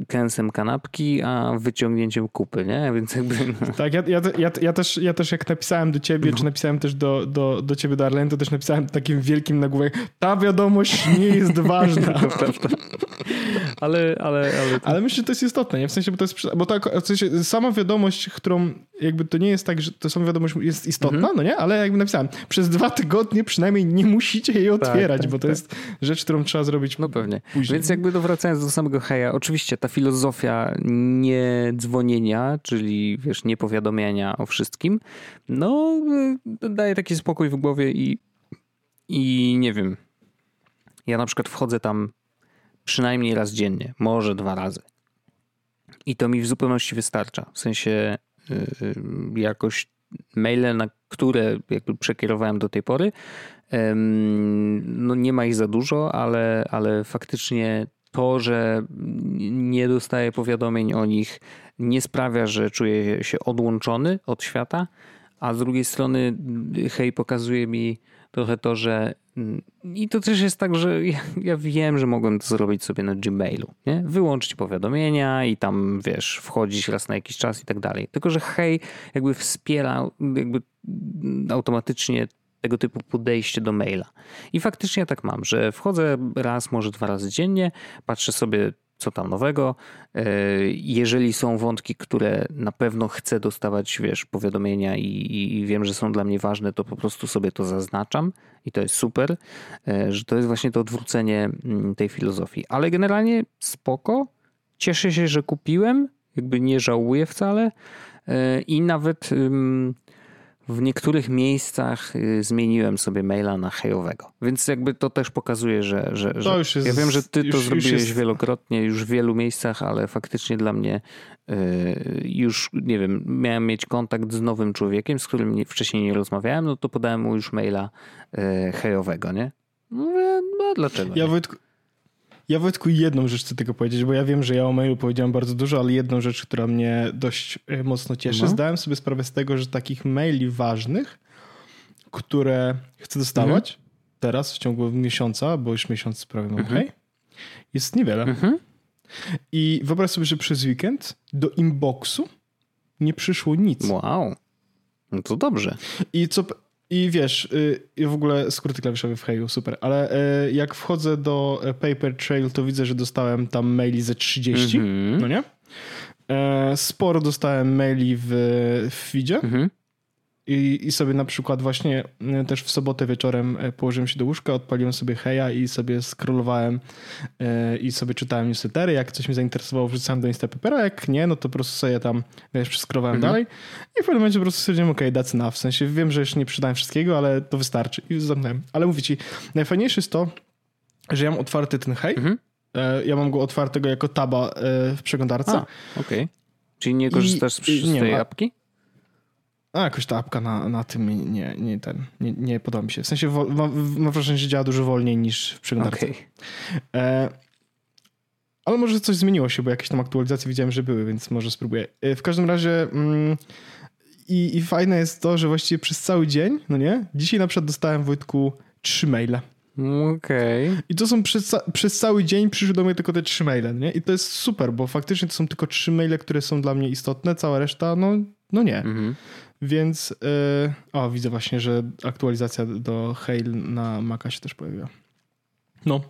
Speaker 2: kęsem kanapki, a wyciągnięciem kupy, nie? *laughs* Więc jakby...
Speaker 1: No. Tak, ja, ja, ja, ja, też, ja też jak napisałem do ciebie, no. czy napisałem też do, do, do ciebie, Darlene, to też napisałem takim wielkim nagłówek, ta wiadomość nie jest *laughs* ważna.
Speaker 2: ale, ale, ale...
Speaker 1: ale myślę, że to jest istotne, nie? W sensie, bo to jest, bo tak, w sensie sama wiadomość, którą jakby to nie jest tak, że to sama wiadomość jest istotna, mhm. no nie? Ale jakby napisałem, przez dwa tygodnie przynajmniej nie musicie jej tak, otwierać, tak, tak, bo to tak. jest rzecz, którą trzeba zrobić
Speaker 2: No pewnie. Później. Więc jakby wracając do samego heja, oczywiście ta filozofia nie dzwonienia, czyli wiesz, nie powiadomienia o wszystkim, no daje taki spokój w głowie i, i nie wiem. Ja na przykład wchodzę tam przynajmniej raz dziennie, może dwa razy. I to mi w zupełności wystarcza. W sensie yy, jakoś maile, na które jakby przekierowałem do tej pory, no nie ma ich za dużo, ale, ale faktycznie to, że nie dostaję powiadomień o nich, nie sprawia, że czuję się odłączony od świata, a z drugiej strony hej pokazuje mi trochę to, że i to też jest tak, że ja, ja, wiem, że mogłem to zrobić sobie na Gmailu, nie? Wyłączyć powiadomienia i tam, wiesz, wchodzić raz na jakiś czas i tak dalej. Tylko, że hej jakby wspiera jakby automatycznie tego typu podejście do maila. I faktycznie ja tak mam, że wchodzę raz, może dwa razy dziennie, patrzę sobie co tam nowego. E, jeżeli są wątki, które na pewno chcę dostawać, wiesz, powiadomienia i, i, wiem, że są dla mnie ważne, to po prostu sobie to zaznaczam i to jest super, e, że to jest właśnie to odwrócenie mm, tej filozofii. Ale generalnie spoko. Cieszę się, że kupiłem, jakby nie żałuję wcale e, i nawet w niektórych miejscach y, zmieniłem sobie maila na hejowego. Więc jakby to też pokazuje, że, że, że jest, ja wiem, że ty już, to zrobiłeś już wielokrotnie, już w wielu miejscach, ale faktycznie dla mnie y, już, nie wiem, miałem mieć kontakt z nowym człowiekiem, z którym wcześniej nie rozmawiałem, no to podałem mu już maila y, hejowego, nie? Mówię, no dlaczego?
Speaker 1: Ja Wojtku, ja Wojtku jedną rzecz chcę tego powiedzieć, bo ja wiem, że ja o mailu powiedziałem bardzo dużo, ale jedną rzecz, która mnie dość e, mocno cieszy, no. zdałem sobie sprawę z tego, że takich maili ważnych, które chcę dostawać mhm. teraz w ciągu miesiąca, bo już miesiąc prawie mam mhm. hej, jest niewiele. Mhm. I wyobraź sobie, że przez weekend do inboxu nie przyszło nic.
Speaker 2: Wow. No to dobrze.
Speaker 1: I co, i wiesz, y, w ogóle skróty klawiszowe w Heju, super, ale y, jak wchodzę do e, Paper Trail, to widzę, że dostałem tam maili ze 30, mm -hmm. no nie? E, sporo dostałem maili w, w feedzie. Mm -hmm. I, I sobie na przykład właśnie e, też w sobotę wieczorem e, położyłem się do łóżka, odpaliłem sobie Heja i sobie scrollowałem yy, i sobie czytałem newslettery. Jak coś mnie zainteresowało, wrzucałem do Instapapera, jak nie, no to po prostu sobie tam, wiesz, przeskrolowałem mhm. dalej i w pewnym momencie po prostu stwierdziłem, okej, okay, that's enough. W sensie wiem, że jeszcze nie przydałem wszystkiego, ale to wystarczy i zamknąłem. Ale mówię ci, najfajniejsze jest to, że ja mam otwarty ten Hej, mhm. ja mam go otwartego jako taba w przeglądarce.
Speaker 2: okej. Okay. Czyli nie korzystasz I, z, tej apki?
Speaker 1: A jakoś ta apka na, na tym nie, nie, ten, nie, nie podoba mi się. W sensie mam, mam wrażenie, że działa dużo wolniej niż w przeglądarce. Okay. E, ale może coś zmieniło się, bo jakieś tam aktualizacje widziałem, że były, więc może spróbuję. E, w każdym razie mm, i, i fajne jest to, że właściwie przez cały dzień, no nie? Dzisiaj na przykład dostałem Wojtku trzy maile.
Speaker 2: Okej. Okay.
Speaker 1: I to są przez, przez cały dzień przyszły do mnie tylko te trzy maile, nie? I to jest super, bo faktycznie to są tylko trzy maile, które są dla mnie istotne, cała reszta, no, no nie. Mhm. Więc, yy, o, widzę właśnie, że aktualizacja do Hail na Maca się też pojawiła. No.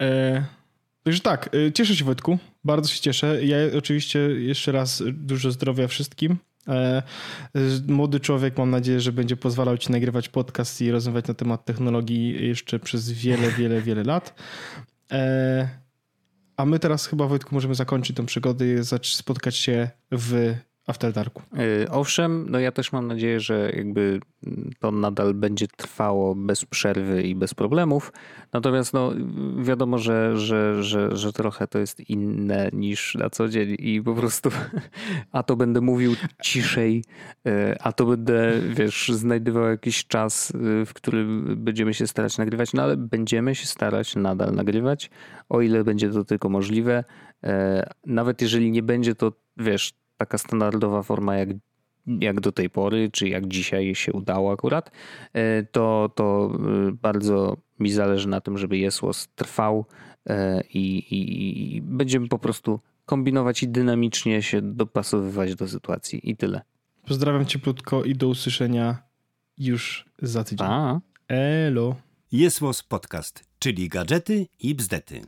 Speaker 1: Yy, także tak, yy, cieszę się Wojtku, bardzo się cieszę. Ja oczywiście jeszcze raz dużo zdrowia wszystkim. Młody człowiek, mam nadzieję, że będzie pozwalał ci nagrywać podcast i rozmawiać na temat technologii jeszcze przez wiele, *laughs* wiele, wiele lat. A my teraz chyba, Wojtku, możemy zakończyć tę przygodę i spotkać się w After Darku.
Speaker 2: Y, owszem, no ja też mam nadzieję, że jakby to nadal będzie trwało bez przerwy i bez problemów. Natomiast no, wiadomo, że, że, że, że trochę to jest inne niż na co dzień i po prostu *laughs* a to będę mówił ciszej, y, a to będę, wiesz, znajdował jakiś czas, y, w którym będziemy się starać nagrywać, no ale będziemy się starać nadal nagrywać, o ile będzie to tylko możliwe. Nawet jeżeli nie będzie to, wiesz, taka standardowa forma jak, jak do tej pory, czy jak dzisiaj się udało akurat, e, to, to e, bardzo mi zależy na tym, żeby Jesłos trwał e, i, i, i będziemy po prostu kombinować i dynamicznie się dopasowywać do sytuacji i tyle.
Speaker 1: Pozdrawiam cieplutko i do usłyszenia już za tydzień. A. Elo.
Speaker 3: Jesłos Podcast, czyli gadżety i bzdety.